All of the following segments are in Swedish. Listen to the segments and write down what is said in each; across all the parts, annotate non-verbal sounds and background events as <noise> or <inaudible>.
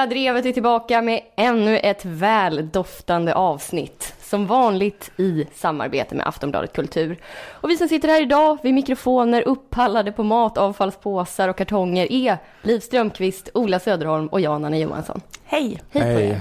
Lilla Drevet är tillbaka med ännu ett väldoftande avsnitt. Som vanligt i samarbete med Aftonbladet Kultur. Och vi som sitter här idag vid mikrofoner uppallade på matavfallspåsar och kartonger är Liv Strömqvist, Ola Söderholm och jag, Anna Johansson. Hej! Hej på er!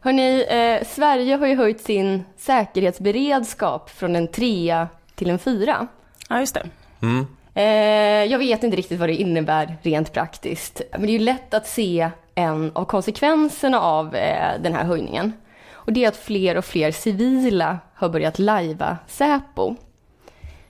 Hörrni, eh, Sverige har ju höjt sin säkerhetsberedskap från en trea till en fyra. Ja, just det. Mm. Eh, jag vet inte riktigt vad det innebär rent praktiskt. Men det är ju lätt att se en av konsekvenserna av eh, den här höjningen. Och det är att fler och fler civila har börjat lajva Säpo.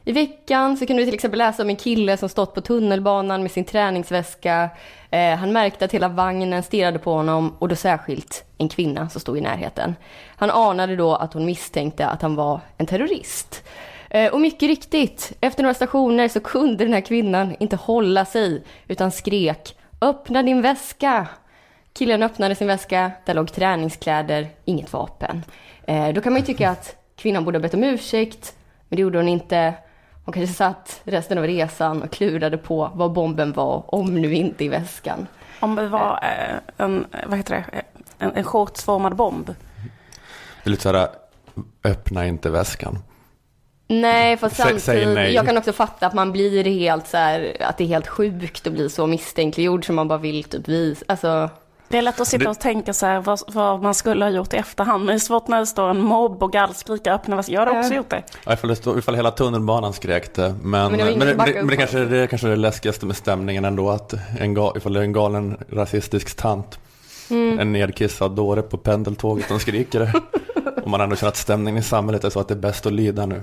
I veckan så kunde vi till exempel läsa om en kille som stått på tunnelbanan med sin träningsväska. Eh, han märkte att hela vagnen stirrade på honom och då särskilt en kvinna som stod i närheten. Han anade då att hon misstänkte att han var en terrorist. Eh, och mycket riktigt, efter några stationer så kunde den här kvinnan inte hålla sig utan skrek Öppna din väska! Killen öppnade sin väska, där låg träningskläder, inget vapen. Eh, då kan man ju tycka att kvinnan borde ha bett om ursäkt, men det gjorde hon inte. Hon kanske satt resten av resan och klurade på vad bomben var, om nu inte i väskan. Om det var eh, en, vad heter det, en, en shortsformad bomb. Det är lite såhär, öppna inte väskan. Nej, säg samtidigt, nej. jag kan också fatta att man blir helt så här, att det är helt sjukt att bli så misstänkliggjord som man bara vill typ visa, alltså Det är lätt att sitta och tänka så här vad, vad man skulle ha gjort i efterhand. Men det är svårt när det står en mobb och gallskrika öppna. Jag hade också gjort det. Ja, ifall, det stod, ifall hela tunnelbanan skrek det. Men, Men det men, men, som det, men det, kanske, är kanske det läskigaste med stämningen ändå. Att en ifall det är en galen rasistisk tant. Mm. En nedkissad dåre på pendeltåget som skriker det. <laughs> Och man ändå känner att stämningen i samhället är så att det är bäst att lida nu. Eh,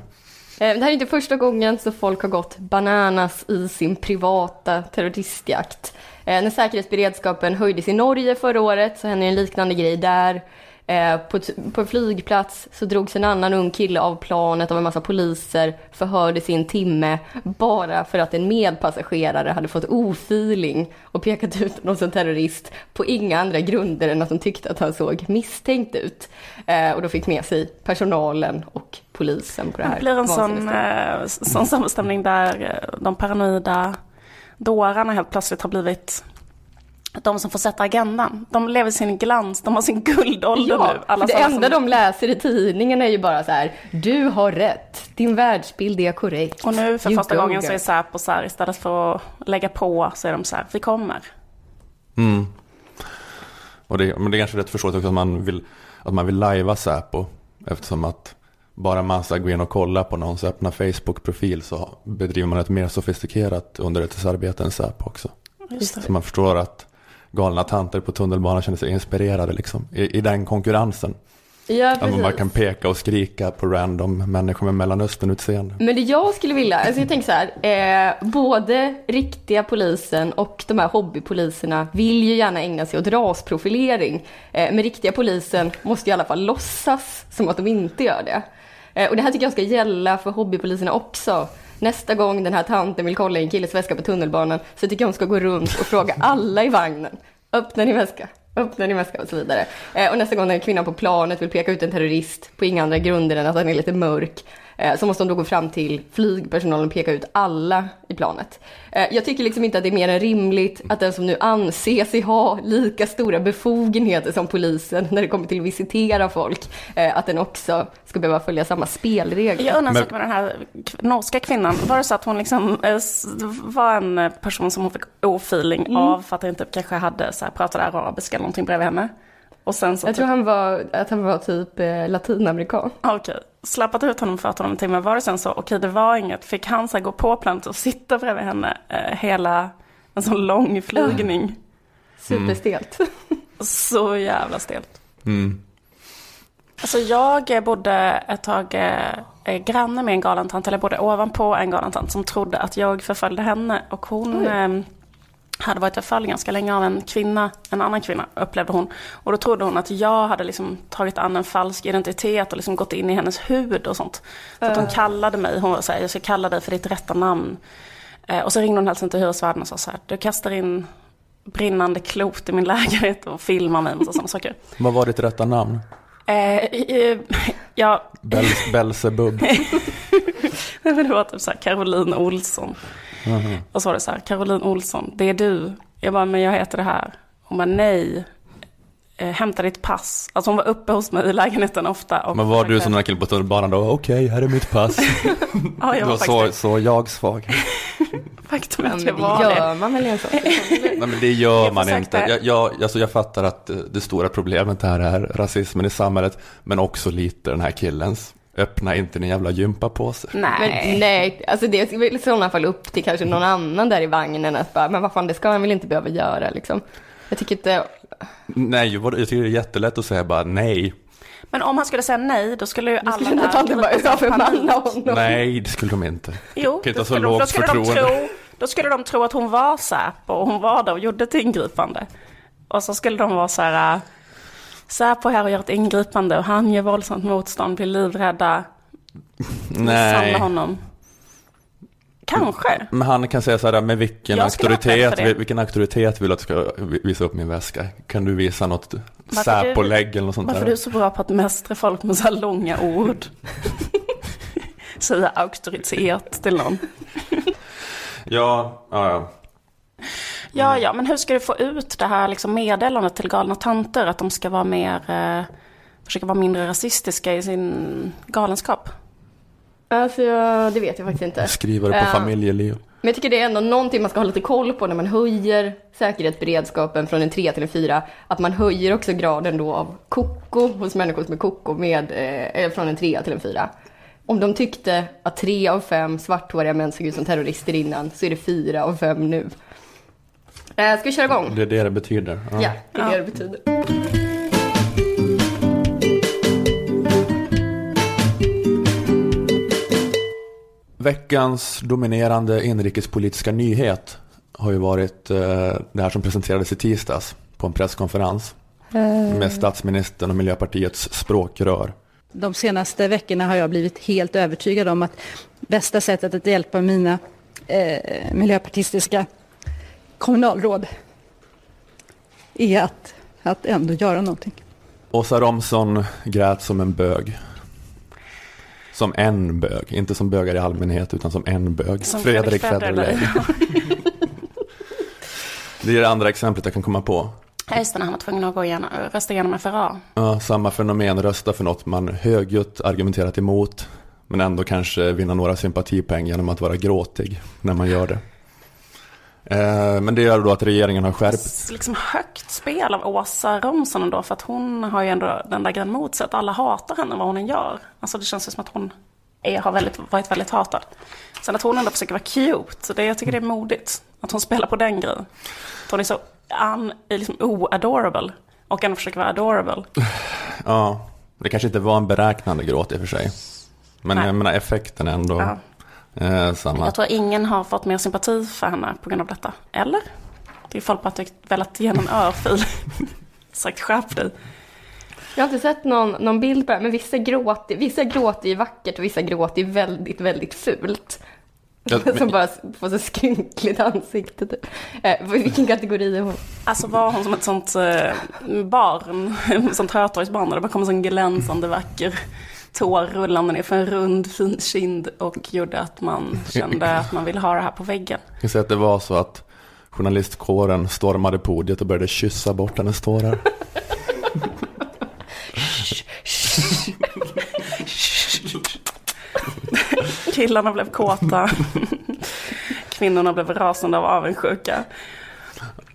Det här är inte första gången så folk har gått bananas i sin privata terroristjakt. Eh, När säkerhetsberedskapen höjdes i Norge förra året så hände en liknande grej där. Eh, På, på en flygplats så drogs en annan ung kille av planet av en massa poliser, förhördes i en timme bara för att en medpassagerare hade fått ofeeling och pekat ut honom som terrorist på inga andra grunder än att de tyckte att han såg misstänkt ut. Eh, Och då fick med sig personalen och polisen på det här Det blir en sån, eh, sån sammanstämning där de paranoida dårarna helt plötsligt har blivit de som får sätta agendan. De lever sin glans, de har sin guldålder Ja, nu. Alla det enda som, de läser i tidningen är ju bara så här, du har rätt, din världsbild är korrekt. Och nu för You första go, gången så är Säpo så här, istället för att lägga på så är de så här, vi kommer. Mm. Och det, men det är kanske rätt förståeligt också att man vill, att man vill lajva Säpo. Eftersom att bara man ska gå in och kolla på någons öppna Facebook-profil så bedriver man ett mer sofistikerat underrättelsearbete än Säpo också. Så man förstår att galna tanter på tunnelbanan känner sig inspirerade liksom, i, i den konkurrensen. Ja, Att man bara kan peka och skrika på random människor med Mellanöstern-utseende. Men det jag skulle vilja, alltså jag tänker så här, eh, både riktiga polisen och de här hobbypoliserna vill ju gärna ägna sig åt rasprofilering. Eh, men riktiga polisen måste i alla fall låtsas som att de inte gör det. Eh, och det här tycker jag ska gälla för hobbypoliserna också. Nästa gång den här tanten vill kolla i en killes väska på tunnelbanan så tycker jag hon ska gå runt och fråga <laughs> alla i vagnen. Öppna din väska, öppna din väska och så vidare. Eh, och nästa gång den kvinnan på planet vill peka ut en terrorist på inga andra grunder än att han är lite mörk så måste hon då gå fram till flygpersonalen och peka ut alla i planet. Eh, jag tycker liksom inte att det är mer än rimligt att den som nu anser sig ha lika stora befogenheter som polisen när det kommer till att visitera folk, eh, att den också ska behöva följa samma spelregler. Jag undrar en sak med den här norska kvinnan. Var det så att hon liksom eh, var en eh, person som hon fick ofeeling Mm. av för att han inte kanske hade så här, pratade arabiska eller någonting bredvid henne? Och sen så Jag tror han var, att han var typ eh, latinamerikan. Okej, slappat ut honom för honom en timme. Var det sen så, okej det var inget. Fick han så gå på planet och sitta bredvid henne eh, hela en sån lång flygning? Superstelt. Så jävla stelt. Mm. Alltså jag eh, bodde ett tag eh, eh, granne med en galen tant, eller jag bodde ovanpå en galen tant som trodde att jag förföljde henne. Och hon eh, hade varit förföljd ganska länge av en kvinna, en annan kvinna upplevde hon. Och då trodde hon att jag hade liksom tagit an en falsk identitet och liksom gått in i hennes hud och sånt. Så att hon kallade mig, hon var så här, jag ska kalla dig för ditt rätta namn. Eh, och så ringde hon hälsan till hyresvärden och sa så här, du kastar in brinnande klot i min <laughs> lägenhet och filmar mig och sådana saker. Vad var ditt rätta namn? Eh, eh, ja, Bel Belsebub. <laughs> men det var typ så här Caroline Olsson. Och så var det så här, Caroline Olsson, det är du. Jag bara, men jag heter det här. Hon bara nej, eh, hämta ditt pass. Alltså hon var uppe hos mig i lägenheten ofta. Och Men var du som den här killen på tunnelbanan då? Okej, här är mitt pass. <laughs> Ja, jag var var så, faktiskt så jag svag. <laughs> faktum är att det jag var det. gör man väl i en sån Nej men det gör Jag man inte. Jag, jag, alltså jag fattar att eh, det stora problemet här är rasismen i samhället. Men också lite den här killens. Öppna inte din jävla gympapåse. Nej. Men nej, alltså det är väl i sådana fall upp till kanske någon annan där i vagnen att bara, men vad fan det ska han väl inte behöva göra liksom. Jag tycker inte, Nej, jag tycker det är jättelätt att säga bara nej. Men om han skulle säga nej, då skulle ju alla skulle inte bara övermanna honom. Nej, det skulle de inte. Jo, Kan inte så skulle, de, då, skulle de tro, då skulle de tro att hon var Säpo och hon var där och gjorde ett ingripande. Och så skulle de vara så här, Säpo här och gör ett ingripande och han gör våldsamt motstånd, blir livrädda, samla honom. Kanske. Men han kan säga så här, med vilken auktoritet, vilken auktoritet vill du att jag ska visa upp min väska? Kan du visa något Varför du- Säpo-lägg eller något sånt Varför där? du är så bra på att mästra folk med så här långa ord? <laughs> Säga auktoritet till någon. Ja, ja, ja. Ja, ja, men hur ska du få ut det här liksom meddelandet till galna tanter? Att de ska vara mer, eh, försöka vara mindre rasistiska i sin galenskap? Alltså jag, det vet jag faktiskt inte. Skriva det på Ja. familjeliv. Men jag tycker det är ändå någonting man ska ha lite koll på när man höjer säkerhetsberedskapen från en 3 till en 4. Att man höjer också graden då av koko hos människor som är koko med, eh, från en 3 till en 4. Om de tyckte att tre av fem svarthåriga män såg ut som terrorister innan så är det fyra av fem nu. Eh, ska vi köra igång? Det är det det betyder. Ja, det är det Ja. det betyder. Veckans dominerande inrikespolitiska nyhet har ju varit eh, det här som presenterades i tisdags på en presskonferens med statsministern och Miljöpartiets språkrör. De senaste veckorna har jag blivit helt övertygad om att bästa sättet att hjälpa mina eh, miljöpartistiska kommunalråd är att, att ändå göra någonting. Åsa Romson grät som en bög. Som en bög, inte som bögar i allmänhet utan som en bög. Som Fredrik Federley. <laughs> Det är det andra exemplet jag kan komma på. Ja, just det, när han var tvungen att gå igenom, rösta igenom FRA. Ja, samma fenomen, rösta för något man högljutt argumenterat emot. Men ändå kanske vinna några sympatipoäng genom att vara gråtig när man gör det. Eh, men det gör då att regeringen har skärpt. Liksom högt spel av Åsa Romson ändå, för att hon har ju ändå den där grejen mot sig, att alla hatar henne vad hon än gör. Alltså det känns ju som att hon är, har väldigt, varit väldigt hatad. Sen att hon ändå försöker vara cute, det, jag tycker det är modigt. Att hon spelar på den grejen. Att hon är så un, liksom o-adorable. Och ändå försöker vara adorable. Ja, det kanske inte var en beräknande gråt i och för sig. Men Nej. jag menar effekten är ändå Ja. Eh, samma. Jag tror ingen har fått mer sympati för henne på grund av detta. Eller? Det är folk bara tyckt velat ge någon örfil. <laughs> Sagt skärp dig. Jag har inte sett någon, någon bild på det men vissa gråter, vissa gråter ju vackert och vissa gråter ju väldigt, väldigt fult. Ja, <laughs> men- Som bara får så skrynkligt ansikte. Typ. Eh, vilken kategori är hon? Alltså var hon som ett sånt eh, barn, <laughs> sånt Hötorgsbarn där det bara kom en sån glänsande vacker tår rullande ner för en rund fin kind och gjorde att man <laughs> kände att man ville ha det här på väggen. Jag säga att det var så att journalistkåren stormade podiet och började kyssa bort hennes tårar. <laughs> Killarna blev kåta, kvinnorna blev rasande av avundsjuka.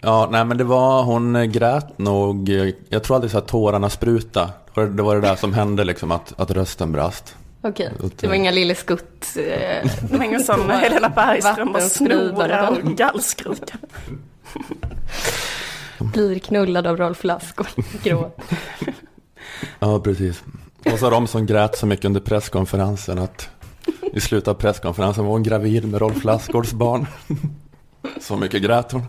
Ja, nej men det var, hon grät nog, jag tror aldrig så att tårarna spruta. Det var det, var det där som hände liksom, att, att rösten brast. Okej, det var inga Lille Skutt. Eh, Det var ingen sån Helena Bergström och snorar och <laughs> gallskrika. blir knullad av Rolf Lassgård. Gråt. Ja, precis. Åsa Romson grät så mycket under presskonferensen att i slutet av presskonferensen var hon gravid med Rolf Lassgårds barn. Så mycket grät hon.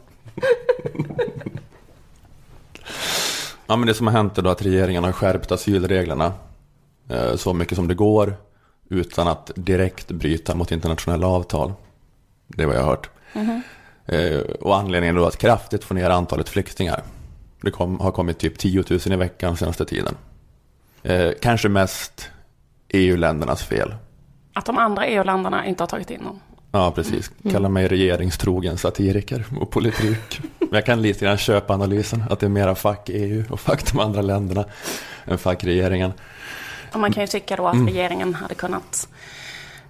Ja, men det som har hänt är då att regeringen har skärpt asylreglerna eh, så mycket som det går utan att direkt bryta mot internationella avtal. Det är vad jag har hört. Eh, och anledningen då att kraftigt få ner antalet flyktingar. Det kom, har kommit typ 10 000 i veckan senaste tiden. Eh, kanske mest EU-ländernas fel. Att de andra EU-länderna inte har tagit in dem. Ja, precis. Kalla mig regeringstrogen satiriker och politik. jag kan lite grann köpa analysen, att det är mera fack EU och fack de andra länderna än fack regeringen. Och man kan ju tycka då att mm. regeringen hade kunnat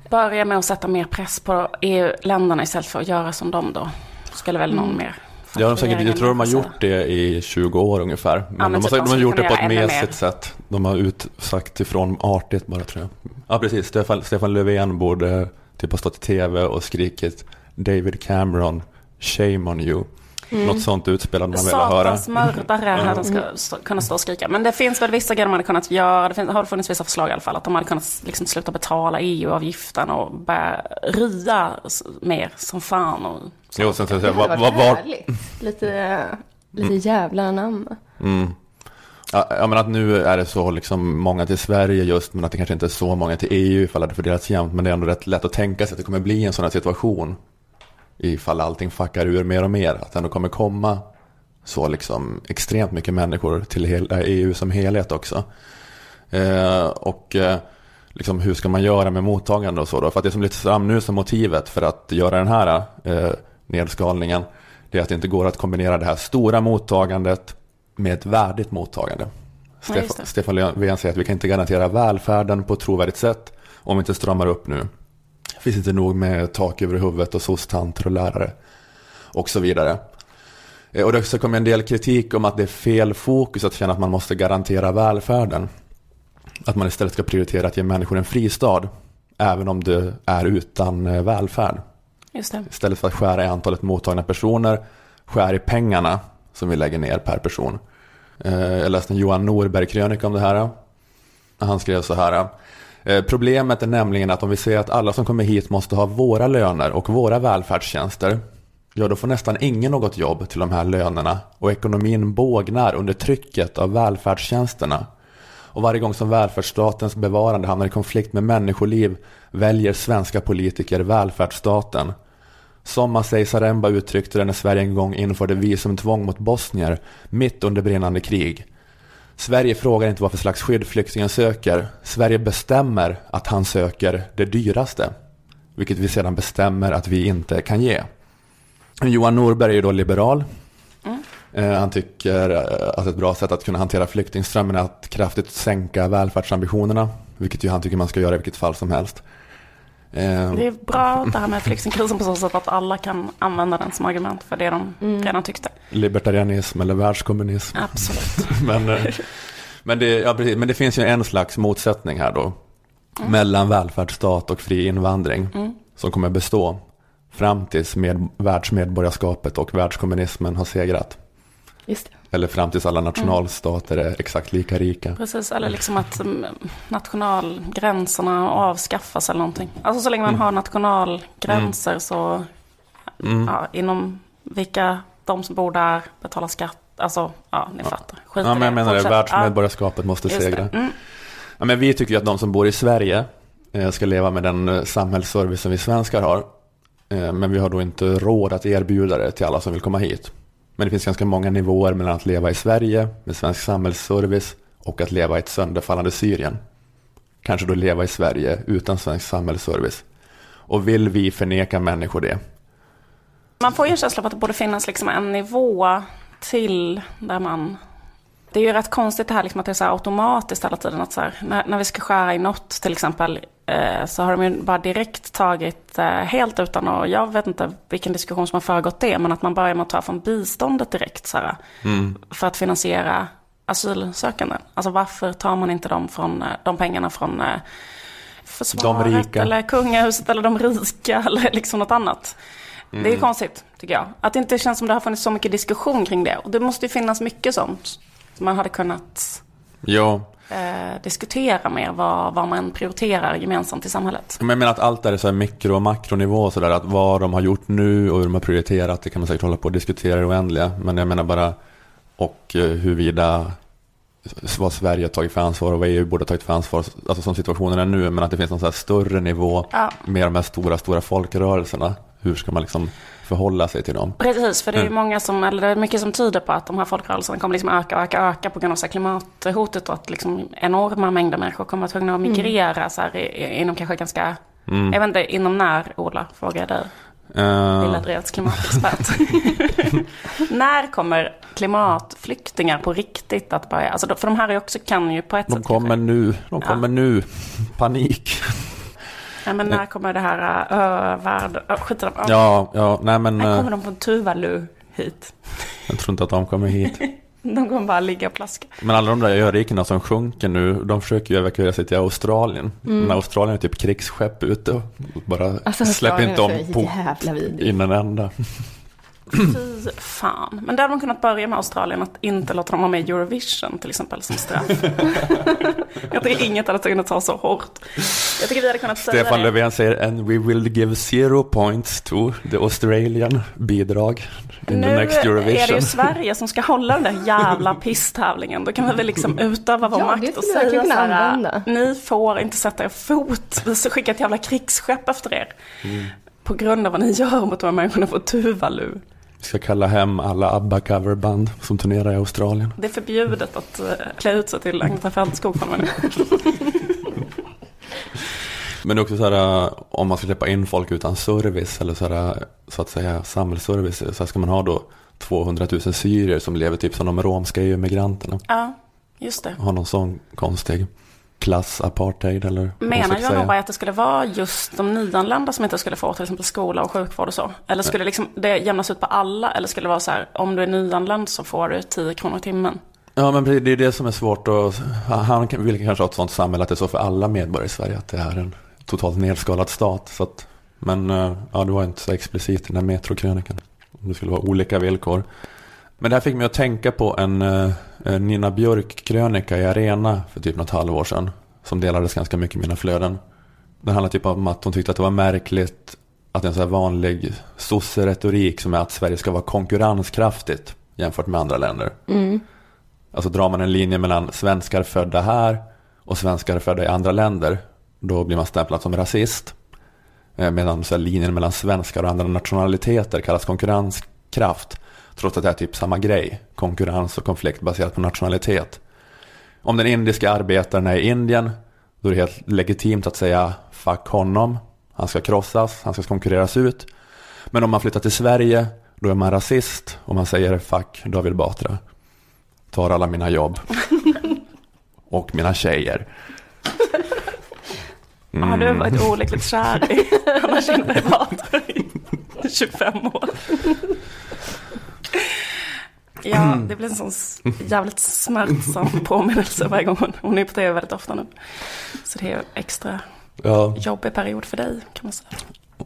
börja med att sätta mer press på EU-länderna istället för att göra som de då. Skulle väl någon mm. mer Ja, de säkert, jag tror de har gjort det i 20 år ungefär. Men, ja, men de, har, typ de har gjort det på ett mesigt sätt. De har utsagt ifrån artigt bara tror jag. Ja, precis. Stefan, Stefan Löfven borde typ ha stått i tv och skrikit David Cameron, shame on you. Mm. Något sånt utspel hade man velat höra. Satans <laughs> mördare hade mm. ska kunna stå och skrika. Men det finns väl vissa grejer de hade kunnat göra. Det finns, har funnits vissa förslag i alla fall. Att de hade kunnat liksom sluta betala EU-avgiften och börja ria mer som fan. Och så. Jo, sen så säga, var, var, var... Lite, lite mm. jävla namn. Mm. Ja, men att nu är det så liksom många till Sverige just, men att det kanske inte är så många till EU ifall det fördelats jämnt. Men det är ändå rätt lätt att tänka sig att det kommer bli en sån här situation ifall allting fuckar ur mer och mer. Att det ändå kommer komma så liksom extremt mycket människor till hela äh, EU som helhet också. Eh, och eh, liksom hur ska man göra med mottagande och så då? För att det som lyfts fram nu som motivet för att göra den här eh, nedskalningen det är att det inte går att kombinera det här stora mottagandet med ett värdigt mottagande. Stefan, Stefan Löfven säger att vi kan inte garantera välfärden på ett trovärdigt sätt om vi inte stramar upp nu. Det finns inte nog med tak över huvudet och sostanter och lärare och så vidare. Eh, och det kommer en del kritik om att det är fel fokus att känna att man måste garantera välfärden. Att man istället ska prioritera att ge människor en fristad, även om det är utan eh, välfärd. Istället för att skära i antalet mottagna personer, skär i pengarna som vi lägger ner per person. Eh, jag läste en Johan Norberg-krönika om det här. Han skrev så här. Eh, problemet är nämligen att om vi säger att alla som kommer hit måste ha våra löner och våra välfärdstjänster, ja då får nästan ingen något jobb till de här lönerna och ekonomin bågnar under trycket av välfärdstjänsterna. Och varje gång som välfärdsstatens bevarande hamnar i konflikt med människoliv väljer svenska politiker välfärdsstaten. Som Masej Saremba uttryckte det när Sverige en gång införde visumtvång mot bosnier mitt under brinnande krig. Sverige frågar inte vad för slags skydd flyktingen söker. Sverige bestämmer att han söker det dyraste. Vilket vi sedan bestämmer att vi inte kan ge. Johan Norberg är då liberal. Mm. Eh, han tycker eh, att ett bra sätt att kunna hantera flyktingströmmen är att kraftigt sänka välfärdsambitionerna. Vilket ju han tycker man ska göra i vilket fall som helst. Eh, det är bra det här med flyktingkrisen på så sätt att alla kan använda den som argument för det de mm. redan tyckte. Libertarianism eller världskommunism. Absolut. <laughs> men, eh, men, det, ja, precis, men det finns ju en slags motsättning här då. Mm. Mellan välfärdsstat och fri invandring. Mm. Som kommer bestå fram tills med, världsmedborgarskapet och världskommunismen har segrat. Just det. Eller fram tills alla nationalstater är exakt lika rika. Precis, eller liksom att mm, nationalgränserna avskaffas eller någonting. Alltså så länge man mm. har nationalgränser mm. så mm. Ja, inom vilka de som bor där betalar skatt. Alltså, ja, ni fattar. Skit ja, men jag menar det, världsmedborgarskapet måste segra. Mm. Ja, men vi tycker ju att de som bor i Sverige eh, ska leva med den eh, samhällsservice som vi svenskar har. Eh, men vi har då inte råd att erbjuda det till alla som vill komma hit. Men det finns ganska många nivåer mellan att leva i Sverige med svensk samhällsservice och att leva i ett sönderfallande Syrien. Kanske då leva i Sverige utan svensk samhällsservice. Och vill vi förneka människor det? Man får ju en känsla av att det borde finnas liksom en nivå till där man det är ju rätt konstigt det här liksom att det är så automatiskt hela tiden. Att så här, när, när, vi ska skära i något till exempel så har de ju bara direkt tagit eh, helt utan och jag vet inte vilken diskussion som har föregått det. Men att man börjar med att ta från biståndet direkt så här, mm. för att finansiera asylsökande. Alltså varför tar man inte dem från, eh, de pengarna från eh, försvaret eller kungahuset eller de rika <laughs> eller liksom något annat. Mm. Det är mm. konstigt tycker jag. Att det inte känns som det har funnits så mycket diskussion kring det. Och det måste ju finnas mycket sånt man hade kunnat ja. Eh, diskutera mer vad, vad man prioriterar gemensamt i samhället. Men jag menar att allt är så här mikro och makronivå och sådär. Att vad de har gjort nu och hur de har prioriterat det kan man säkert hålla på och diskutera i oändliga. Men jag menar bara och eh, huruvida vad Sverige har tagit för ansvar och vad EU borde ha tagit för ansvar. Alltså som situationen är nu. Men att det finns någon så här större nivå ja. med de här stora, stora folkrörelserna. Hur ska man liksom förhålla sig till dem. Precis, för det är ju mm. många som, eller det är mycket som tyder på att de här folkrörelserna kommer liksom öka och öka, öka på grund av så klimathotet och att liksom enorma mängder människor kommer att tvungna att migrera mm. så här, inom kanske ganska, mm. jag vet inte, inom när, Ola, frågar jag dig. Eh, Lilla Drevets klimatexpert. <laughs> När kommer klimatflyktingar på riktigt att börja? Alltså, för de här är också, kan ju på ett de sätt... kommer nu, de kommer nu. Panik. Ja, men när kommer det här övärld... Uh, skit dem. Ja, ja, nej men När eh, kommer de från Tuvalu hit? jag tror inte att de kommer hit. <laughs> De kommer bara ligga och plaska. Men alla de där örikena som sjunker nu, de försöker ju evakuera sig till Australien. Men Australien är typ krigsskepp ute och bara Mm. Alltså, släpper inte om på så jävla Fy fan. Men där hade man kunnat börja med Australien, att inte låta dem vara med i Eurovision till exempel som straff. <laughs> jag tycker inget hade kunnat ta så hårt. Jag tycker vi hade kunnat säga Stefan. Löfven säger and we will give zero points to the Australian bidrag in Nu the next är det Eurovision. ju Sverige som ska hålla den där jävla pisstävlingen. Då kan vi väl liksom <laughs> utöva vår Ja, makt och säga så här, ni får inte sätta er fot, vi ska skicka ett jävla krigsskepp efter er. Mm. På grund av vad ni gör mot de här människorna på Tuvalu. Vi ska kalla hem alla ABBA-coverband som turnerar i Australien. Det är förbjudet att uh, klä ut sig till Agneta Fältskog. <laughs> Men också så här, äh, om man ska släppa in folk utan service eller så, här, så att säga samhällsservice. Så här ska man ha då 200 000 syrier som lever typ som de romska EU-migranterna. Ja, just det. Ha någon sån konstig klassapartheid eller Menar säga. Norberg att det skulle vara just de nyanlända som inte skulle få till exempel skola och sjukvård och så? Eller skulle liksom det jämnas ut på alla? Eller skulle det vara så här, om du är nyanländ så får du 10 kronor i timmen? Ja men det är det som är svårt att, han vill kanske ha ett sånt samhälle att det är så för alla medborgare i Sverige att det är en totalt nedskalad stat. Så att, men äh, ja, det var inte så explicit i den här metrokrönikan. Om det skulle vara olika villkor. Men det här fick mig att tänka på en, eh, en Nina Björk-krönika i Arena för typ något halvår sedan. Som delades ganska mycket i mina flöden. Det handlar typ om att hon tyckte att det var märkligt att en så här vanlig sosseretorik som är att Sverige ska vara konkurrenskraftigt jämfört med andra länder. Alltså drar man en linje mellan svenskar födda här och svenskar födda i andra länder, då blir man stämplad som rasist. Eh, Medan så linjen mellan svenskar och andra nationaliteter kallas konkurrenskraft. Trots att det är typ samma grej, konkurrens och konflikt baserat på nationalitet. Om den indiska arbetaren är i Indien, då är det helt legitimt att säga fuck honom. Han ska krossas, han ska konkurreras ut. Men om man flyttar till Sverige, då är man rasist och man säger fuck David Batra. Tar alla mina jobb. <laughs> Och mina tjejer. Har du varit olyckligt kär i Anna Kinberg Batra i 25 år? Ja, det blir en sån jävligt smärtsam <laughs> påminnelse varje gång hon, hon är på tv väldigt ofta nu. Så det är en extra Ja, jobbig period för dig kan man säga.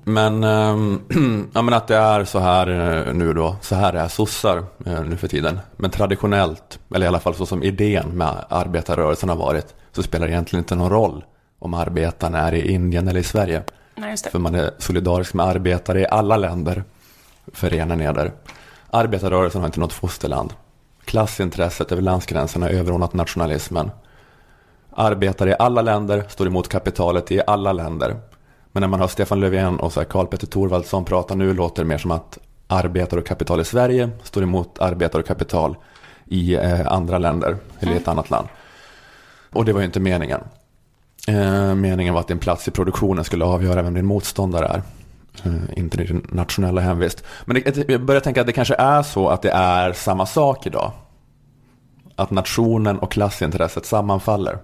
men, ehm, <clears throat> ja, men att det är så här eh, nu då. Så här är sossar eh, nu för tiden. Men traditionellt, eller i alla fall så som idén med arbetarrörelsen har varit, så spelar det egentligen inte någon roll om arbetarna är i Indien eller i Sverige. Nej. För man är solidarisk med arbetare i alla länder. Förenar eder. Arbetarrörelsen har inte något fosterland. Klassintresset över landsgränserna är överordnat nationalismen. Arbetare i alla länder står emot kapitalet i alla länder. Men när man hör Stefan Löfven och så här Karl Petter Thorwaldsson prata nu låter det mer som att arbetare och kapital i Sverige står emot arbetare och kapital i eh, andra länder eller i ett annat land. Och det var ju inte meningen. Eh, meningen var att din plats i produktionen skulle avgöra vem din motståndare är. Eh, inte din nationella hemvist. Men det, jag börjar tänka att det kanske är så att det är samma sak idag. Att nationen och klassintresset sammanfaller.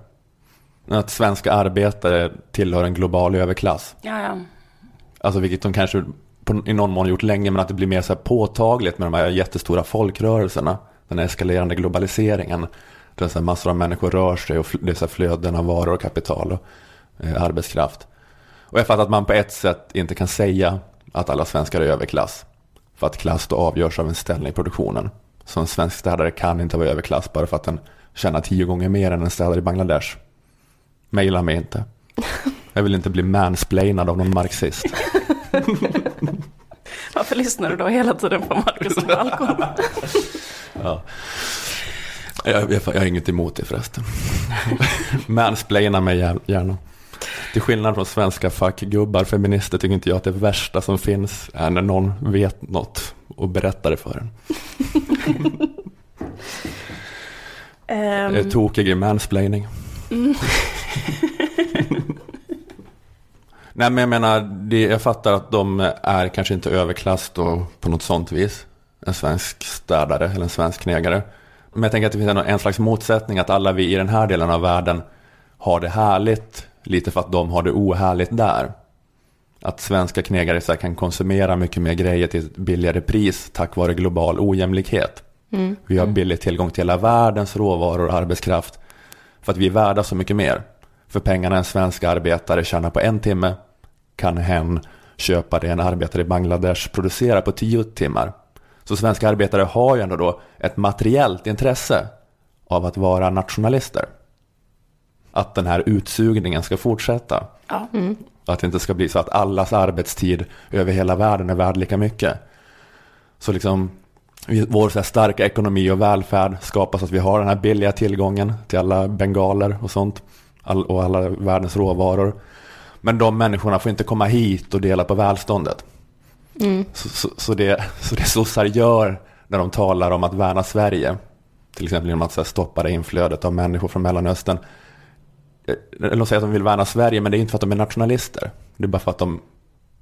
Att svenska arbetare tillhör en global överklass. Ja, ja. Alltså vilket de kanske på, i någon mån gjort länge men att det blir mer så påtagligt med de här jättestora folkrörelserna. Den här eskalerande globaliseringen. Där så massor av människor rör sig och det är så flöden av varor och kapital och eh, arbetskraft. Och jag fattar att man på ett sätt inte kan säga att alla svenskar är överklass. För att klass då avgörs av en ställning i produktionen. Så en svensk städare kan inte vara överklass bara för att den tjänar tio gånger mer än en städare i Bangladesh. Maila mig inte. Jag vill inte bli mansplainad av någon marxist. <laughs> Varför lyssnar du då hela tiden på Marcus och Malcolm? Ja. Jag, jag, jag har inget emot det förresten. <laughs> Mansplaina mig gär- gärna. Till skillnad från svenska fackgubbar, feminister, tycker inte jag att det värsta som finns är när någon vet något och berättar det för en. <laughs> Jag är tokig i mansplaining. Nej <laughs> Nej men jag menar, det, jag fattar att de är kanske inte överklass då på något sånt vis. En svensk städare eller en svensk knegare. Men jag tänker att det finns en, en slags motsättning att alla vi i den här delen av världen har det härligt lite för att de har det ohärligt där. Att svenska knegare så kan konsumera mycket mer grejer till ett billigare pris tack vare global ojämlikhet. Mm. Vi har billig tillgång till hela världens råvaror och arbetskraft för att vi är värda så mycket mer. För pengarna en svensk arbetare tjänar på en timme kan hen köpa det en arbetare i Bangladesh producerar på tio timmar. Så svenska arbetare har ju ändå då ett materiellt intresse av att vara nationalister. Att den här utsugningen ska fortsätta. Ja. Mm. Att det inte ska bli så att allas arbetstid över hela världen är värd lika mycket. Så liksom vår så starka ekonomi och välfärd skapas att vi har den här billiga tillgången till alla bengaler och sånt. All, och alla världens råvaror. Men de människorna får inte komma hit och dela på välståndet. Mm. Så, så, så, det, så det sossar gör när de talar om att värna Sverige, till exempel genom att stoppa det inflödet av människor från Mellanöstern. Eh, Eller de säger att de vill värna Sverige, men det är inte för att de är nationalister. Det är bara för att de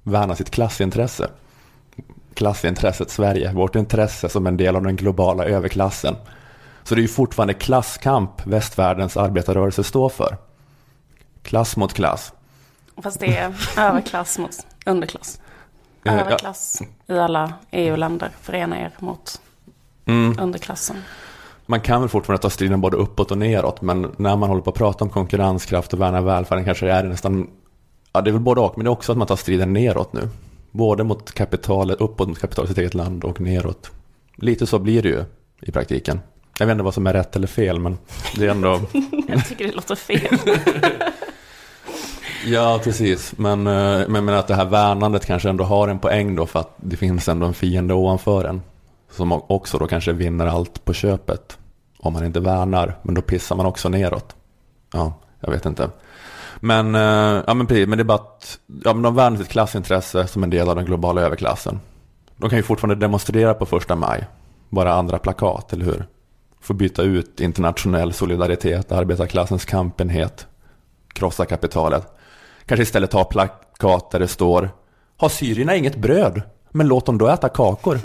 värnar sitt klassintresse. Klassintresset Sverige, vårt intresse som en del av den globala överklassen. Så det är ju fortfarande klasskamp västvärldens arbetarrörelse står för. Klass mot klass. Fast det är överklass mot underklass. Eh, Överklass i alla EU-länder. Förena er mot mm. underklassen. Man kan väl fortfarande ta striden både uppåt och neråt. Men när man håller på att prata om konkurrenskraft och värna välfärden kanske det är nästan, ja det är väl både och, men det är också att man tar striden neråt nu. Både mot kapitalet, uppåt mot kapitalet i sitt eget land och neråt. Lite så blir det ju i praktiken. Jag vet inte vad som är rätt eller fel, men det är ändå... <laughs> jag tycker det låter fel. <laughs> Ja, precis. Men, eh, men, men att det här värnandet kanske ändå har en poäng då för att det finns ändå en fiende ovanför en. Som också då kanske vinner allt på köpet. Om man inte värnar, men då pissar man också neråt. Ja, jag vet inte. Men, eh, ja, men precis, men det är bara att ja, men de värnar sitt klassintresse som en del av den globala överklassen. De kan ju fortfarande demonstrera på första maj. Bara andra plakat, eller hur? Få byta ut internationell solidaritet, arbetarklassens kampenhet, krossa kapitalet Kanske istället ta plakat där det står Har syrierna inget bröd? Men låt dem då äta kakor.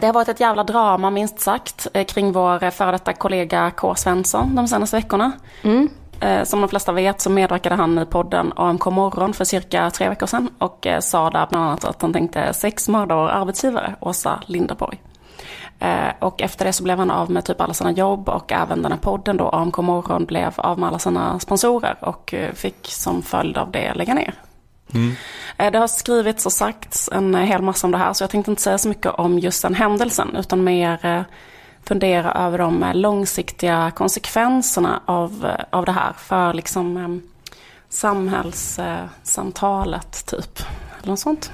Det har varit ett jävla drama minst sagt eh, kring vår före detta kollega K. Svensson de senaste veckorna. Mm. Eh, som de flesta vet så medverkade han i podden AMK morgon för cirka tre veckor sedan och eh, sa där bland annat att han tänkte sex mörda vår arbetsgivare, Åsa Linderborg. Eh, och efter det så blev han av med typ alla sina jobb och även den här podden då, AMK morgon, blev av med alla sina sponsorer och eh, fick som följd av det lägga ner. Mm. Eh, det har skrivits och sagts en hel massa om det här så jag tänkte inte säga så mycket om just den händelsen utan mer fundera över de långsiktiga konsekvenserna av, av det här för liksom samhällssamtalet typ. Eller något sånt.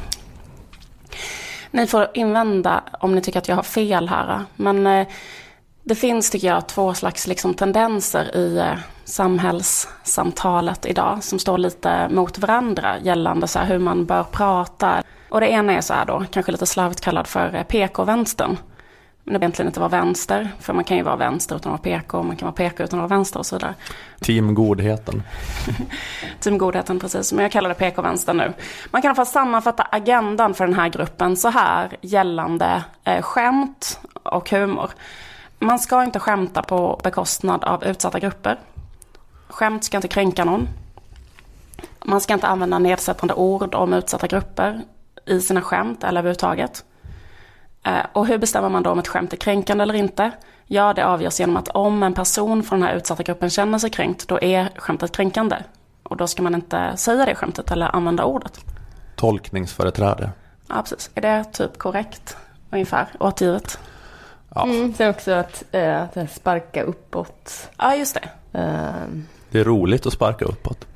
Ni får invända om ni tycker att jag har fel här. Men eh, det finns, tycker jag, två slags liksom, tendenser i eh, samhällssamtalet idag som står lite mot varandra gällande så här, hur man bör prata. Och det ena är så här då, kanske lite slarvigt kallad för eh, PK-vänstern. Men egentligen inte vara vänster, för man kan ju vara vänster utan att vara PK, man kan vara PK utan att vara vänster och så vidare. Team Godheten. <laughs> Team Godheten, precis. Men jag kallar det PK-vänster nu. Man kan i alla fall sammanfatta agendan för den här gruppen så här gällande eh, skämt och humor. Man ska inte skämta på bekostnad av utsatta grupper. Skämt ska inte kränka någon. Man ska inte använda nedsättande ord om utsatta grupper i sina skämt eller överhuvudtaget. Eh, och hur bestämmer man då om ett skämt är kränkande eller inte? Ja, det avgörs genom att om en person från den här utsatta gruppen känner sig kränkt, då är skämtet kränkande. Och då ska man inte säga det skämtet eller använda ordet. Tolkningsföreträde. Ja, precis. Är det typ korrekt? Ungefär återgivet. Ja. Mm, sen också att, äh, att sparka uppåt. Ja, just det. Uh... Det är roligt att sparka uppåt.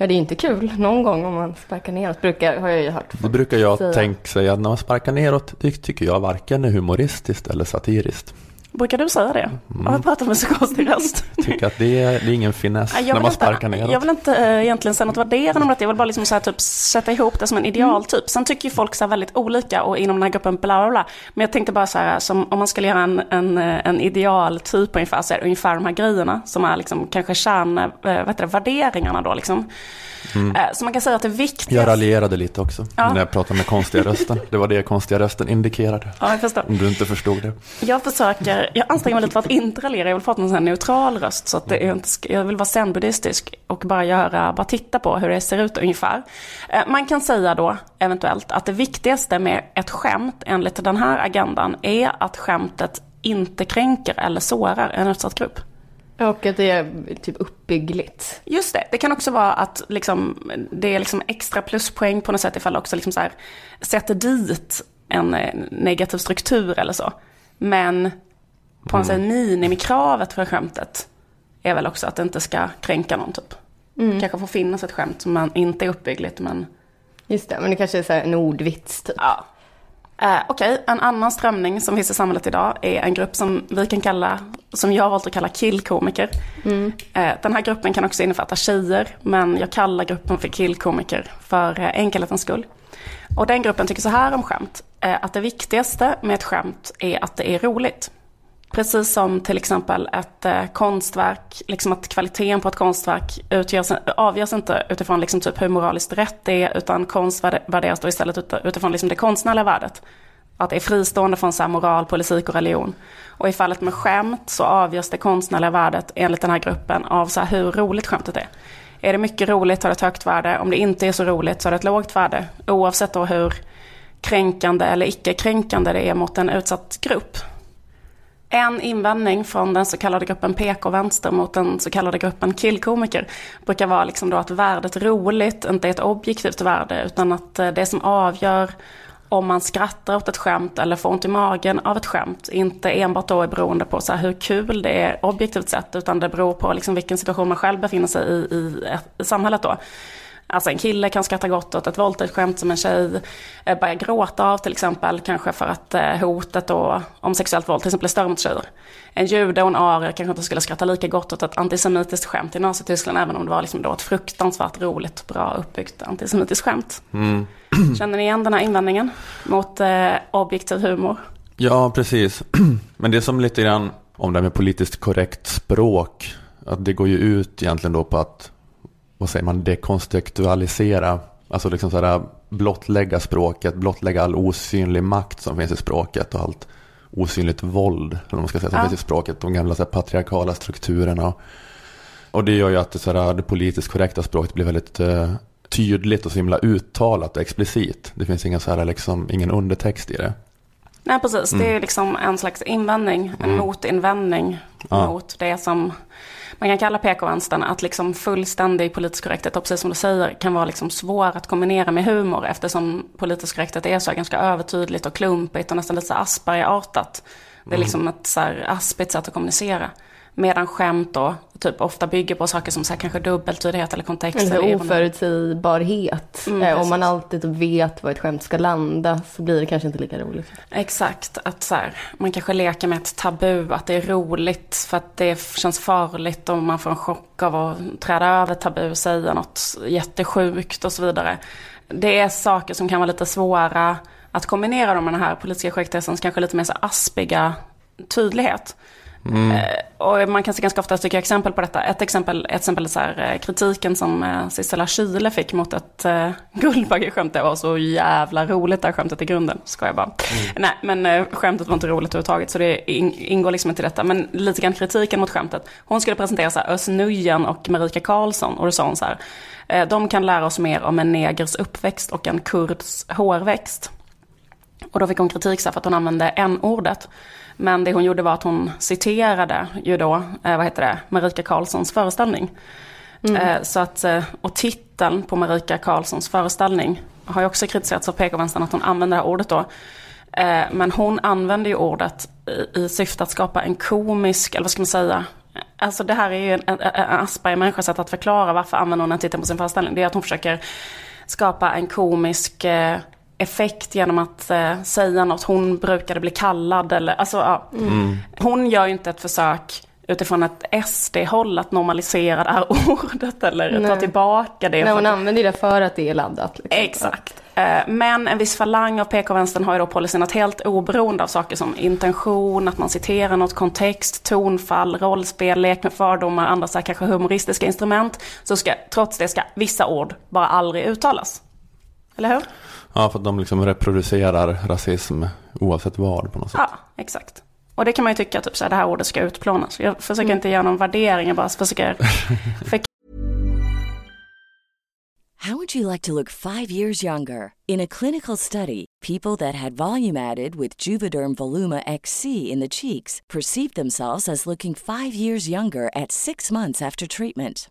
Ja, det är inte kul någon gång om man sparkar neråt, brukar, har jag ju hört. Det brukar jag säga. tänka säga, när man sparkar neråt, det tycker jag varken är humoristiskt eller satiriskt. Brukar du säga det? Mm. Jag pratar med så konstig röst. <laughs> Tycker att det är, det är ingen finess när man sparkar ner Jag vill inte äh, egentligen säga något värderande om det. Jag vill bara liksom så här, typ, sätta ihop det som en idealtyp. Mm. Sen tycker ju folk så väldigt olika och inom den här gruppen bla bla bla. Men jag tänkte bara så här, som om man skulle göra en, en, en idealtyp ungefär, så är det ungefär de här grejerna som är liksom kanske kärn, äh, vad heter det, värderingarna då liksom. Mm. Eh, så man kan säga att det viktigaste... Jag raljerade lite också ja. när jag pratade med konstiga rösten. <laughs> Det var det konstiga rösten indikerade. Ja, jag förstår. Om du inte förstod det. Jag försöker, jag anstränger mig lite för att inte raljera. Jag vill få en sån neutral röst. Så att det är inte, jag vill vara zen-buddhistisk och bara göra, bara titta på hur det ser ut ungefär. Eh, man kan säga då eventuellt att det viktigaste med ett skämt enligt den här agendan är att skämtet inte kränker eller sårar en utsatt grupp. Och att det är typ uppbyggligt. Just det. Det kan också vara att liksom, det är liksom extra pluspoäng på något sätt ifall också liksom så här, sätter dit en eh, negativ struktur eller så. Men på något mm. minimikravet för skämtet är väl också att det inte ska kränka någon typ. Mm. kanske får finnas ett skämt som inte är uppbyggligt men... Just det, men det kanske är så en ordvits typ. Ja, Eh, Okej, okay. en annan strömning som finns i samhället idag är en grupp som vi kan kalla, som jag har valt att kalla killkomiker. Mm. Eh, den här gruppen kan också innefatta tjejer, men jag kallar gruppen för killkomiker för eh, enkelhetens skull. Och den gruppen tycker så här om skämt, eh, att det viktigaste med ett skämt är att det är roligt. Precis som till exempel ett eh, konstverk, liksom att kvaliteten på ett konstverk utgörs, avgörs inte utifrån liksom typ hur moraliskt rätt det är, utan konst värderas då istället utifrån liksom det konstnärliga värdet. Att det är fristående från så moral, politik och religion. Och i fallet med skämt så avgörs det konstnärliga värdet enligt den här gruppen av så hur roligt skämtet är. Är det mycket roligt har det ett högt värde, om det inte är så roligt så har det ett lågt värde. Oavsett då hur kränkande eller icke kränkande det är mot en utsatt grupp. En invändning från den så kallade gruppen PK-vänster mot den så kallade gruppen killkomiker brukar vara liksom då att värdet roligt inte är ett objektivt värde utan att eh, det som avgör om man skrattar åt ett skämt eller får ont i magen av ett skämt inte enbart då är beroende på så hur kul det är objektivt sett utan det beror på liksom vilken situation man själv befinner sig i i, eh, i samhället då. Alltså en kille kan skratta gott åt ett våldtäktsskämt som en tjej eh, börjar gråta av till exempel. Kanske för att eh, hotet då, om sexuellt våld till exempel är större mot tjejer. En jude och en arier kanske inte skulle skratta lika gott åt ett antisemitiskt skämt i Nazityskland. Även om det var liksom då ett fruktansvärt roligt, bra uppbyggt antisemitiskt skämt. Mm. Känner ni igen den här invändningen mot eh, objektiv humor? Ja, precis. <clears throat> Men det är som lite grann om det här med politiskt korrekt språk. Att det går ju ut egentligen då på att vad säger man, dekonstruktualisera, alltså liksom sådär blottlägga språket, blottlägga all osynlig makt som finns i språket och allt osynligt våld, eller man ska säga, som ja. finns i språket, de gamla så patriarkala strukturerna. Och det gör ju att det, sådär, det politiskt korrekta språket blir väldigt eh, tydligt och så himla uttalat och explicit. Det finns ingen, så här, liksom, ingen undertext i det. Nej, precis. Mm. Det är liksom en slags invändning, en mm. motinvändning ja. mot det som man kan kalla PK-vänstern att liksom fullständig politisk korrekthet, precis som du säger, kan vara liksom svår att kombinera med humor eftersom politisk korrekthet är så ganska övertydligt och klumpigt och nästan lite Asperger-artat. Det är mm. liksom ett så här aspigt sätt att kommunicera. Medan skämt då typ ofta bygger på saker som så här, kanske dubbeltydighet eller kontext. Eller oförutsägbarhet. Mm, eh, Om man alltid typ vet var ett skämt ska landa så blir det kanske inte lika roligt. Exakt, att så här, man kanske leker med ett tabu, att det är roligt för att det känns farligt och man får en chock av att träda över tabu, säga något jättesjukt och så vidare. Det är saker som kan vara lite svåra att kombinera med den här politiska korrekthetens kanske lite mer så aspiga tydlighet. Mm. Eh, och man kan se ganska ofta tycker exempel på detta. Ett exempel, ett exempel är så här, eh, kritiken som eh, Sissela Kyle fick mot ett uh, <laughs> Guldbaggeskämt. Var så jävla roligt det här skämtet i grunden. Ska jag bara. Mm. Nej, men uh, skämtet var inte roligt överhuvudtaget så det in, ingår liksom inte i detta. Men lite grann kritiken mot skämtet. Hon skulle presentera så här, Özz Nujen och Marika Karlsson. Och då sa hon så här. De kan lära oss mer om en negers uppväxt och en kurds hårväxt. Och då fick hon kritik så för att hon använde n-ordet. Men det hon gjorde var att hon citerade ju då, eh, vad heter det, Marika Karlssons föreställning. Mm. Eh, så att, eh, och titeln på Marika Karlssons föreställning har ju också kritiserats av PK-vänstern att hon använder det här ordet då. Men hon använder ju ordet i, i syfte att skapa en komisk, eller vad ska man säga, Alltså det här är ju en, en, en Asperger-människas sätt att förklara varför använder hon den titeln på sin föreställning. Det är att hon försöker skapa en komisk effekt genom att eh, säga något. Hon brukade bli kallad eller, alltså ja. Hon gör ju inte ett försök utifrån ett SD-håll att normalisera det här <laughs> ordet eller Nej. ta tillbaka det. Nej, för hon att- använder det för att det är laddat. Liksom. Exakt. Eh, Men en viss falang av PK-vänstern har ju då policyn att helt oberoende av saker som intention, att man citerar något kontext, tonfall, rollspel, lek med fördomar, andra så här kanske humoristiska instrument, så ska trots det ska vissa ord bara aldrig uttalas. Eller hur? Ja, för att de liksom reproducerar rasism oavsett vad på något sätt. Ja, exakt. Och det kan man ju tycka, typ så här, det här ordet ska utplånas. Jag försöker inte göra någon värdering, jag bara försöker <laughs> How would you like to look five years younger? In a clinical study, people that had volume added with Juvederm Voluma XC in the cheeks perceived themselves as looking five years younger at six months after treatment.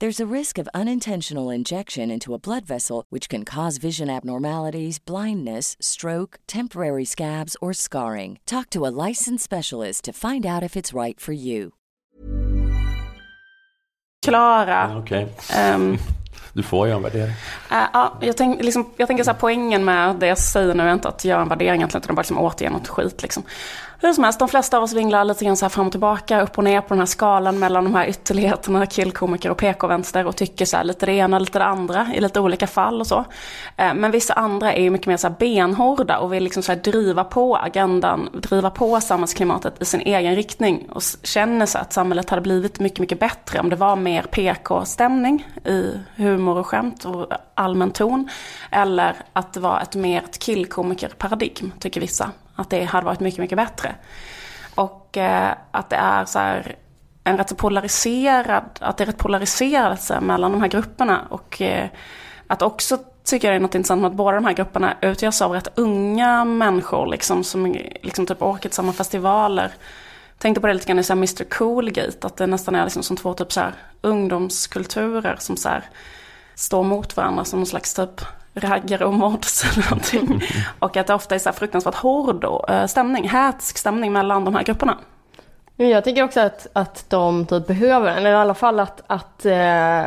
There's a risk of unintentional injection into a blood vessel, which can cause vision abnormalities, blindness, stroke, temporary scabs, or scarring. Talk to a licensed specialist to find out if it's right for you. klara. Okej, ehm, <laughs> du får ju en värdering. Eh, ja, jag, tänk, liksom, jag tänker så här, poängen med det jag säger nu är inte att göra en värdering egentligen, utan bara liksom återge något skit. Liksom. Hur som helst, de flesta av oss vinglar lite grann så här fram och tillbaka, upp och ner på den här skalan mellan de här ytterligheterna, killkomiker och PK-vänster och tycker så här, lite det ena, lite det andra i lite olika fall och så. Eh, men vissa andra är ju mycket mer så här benhårda och vill liksom så här driva på agendan, driva på samhällsklimatet i sin egen riktning och känner så att samhället hade blivit mycket, mycket bättre om det var mer PK-stämning i humor och skämt och allmän ton. Eller att det var ett mer ett killkomiker-paradigm, tycker vissa. Att det hade varit mycket, mycket bättre. Och eh, att det är så här en rätt så polariserad, att det är rätt polariserelse mellan de här grupperna. Och eh, att också tycker jag det är något intressant med att båda de här grupperna utgörs av rätt unga människor liksom, som liksom typ åker till samma festivaler. Tänkte på det lite grann i så här Mr Coolgate, att det nästan är liksom som två typ så här ungdomskulturer som så här står mot varandra som någon slags typ raggare och mods eller någonting. <laughs> Och att det ofta är så här fruktansvärt hård eh, stämning, hätsk stämning mellan de här grupperna. Jag tycker också att, att de typ behöver, eller i alla fall att, att eh,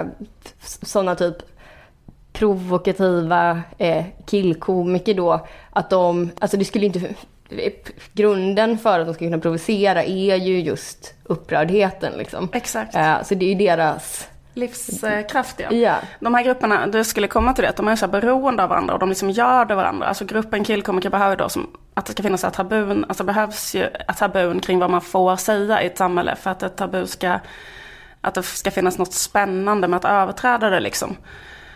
sådana typ provokativa eh, killkomiker då, att de, alltså det skulle inte, grunden för att de ska kunna provocera är ju just upprördheten liksom. Exakt. Eh, så det är ju deras, Livskraftiga. ja. De här grupperna, du skulle komma till det, de är så här beroende av varandra och de liksom gör det varandra. Alltså gruppen killkomiker behöver då som, att det ska finnas här tabun, alltså behövs ju ett tabun kring vad man får säga i ett samhälle för att ett tabu ska, att det ska finnas något spännande med att överträda det liksom.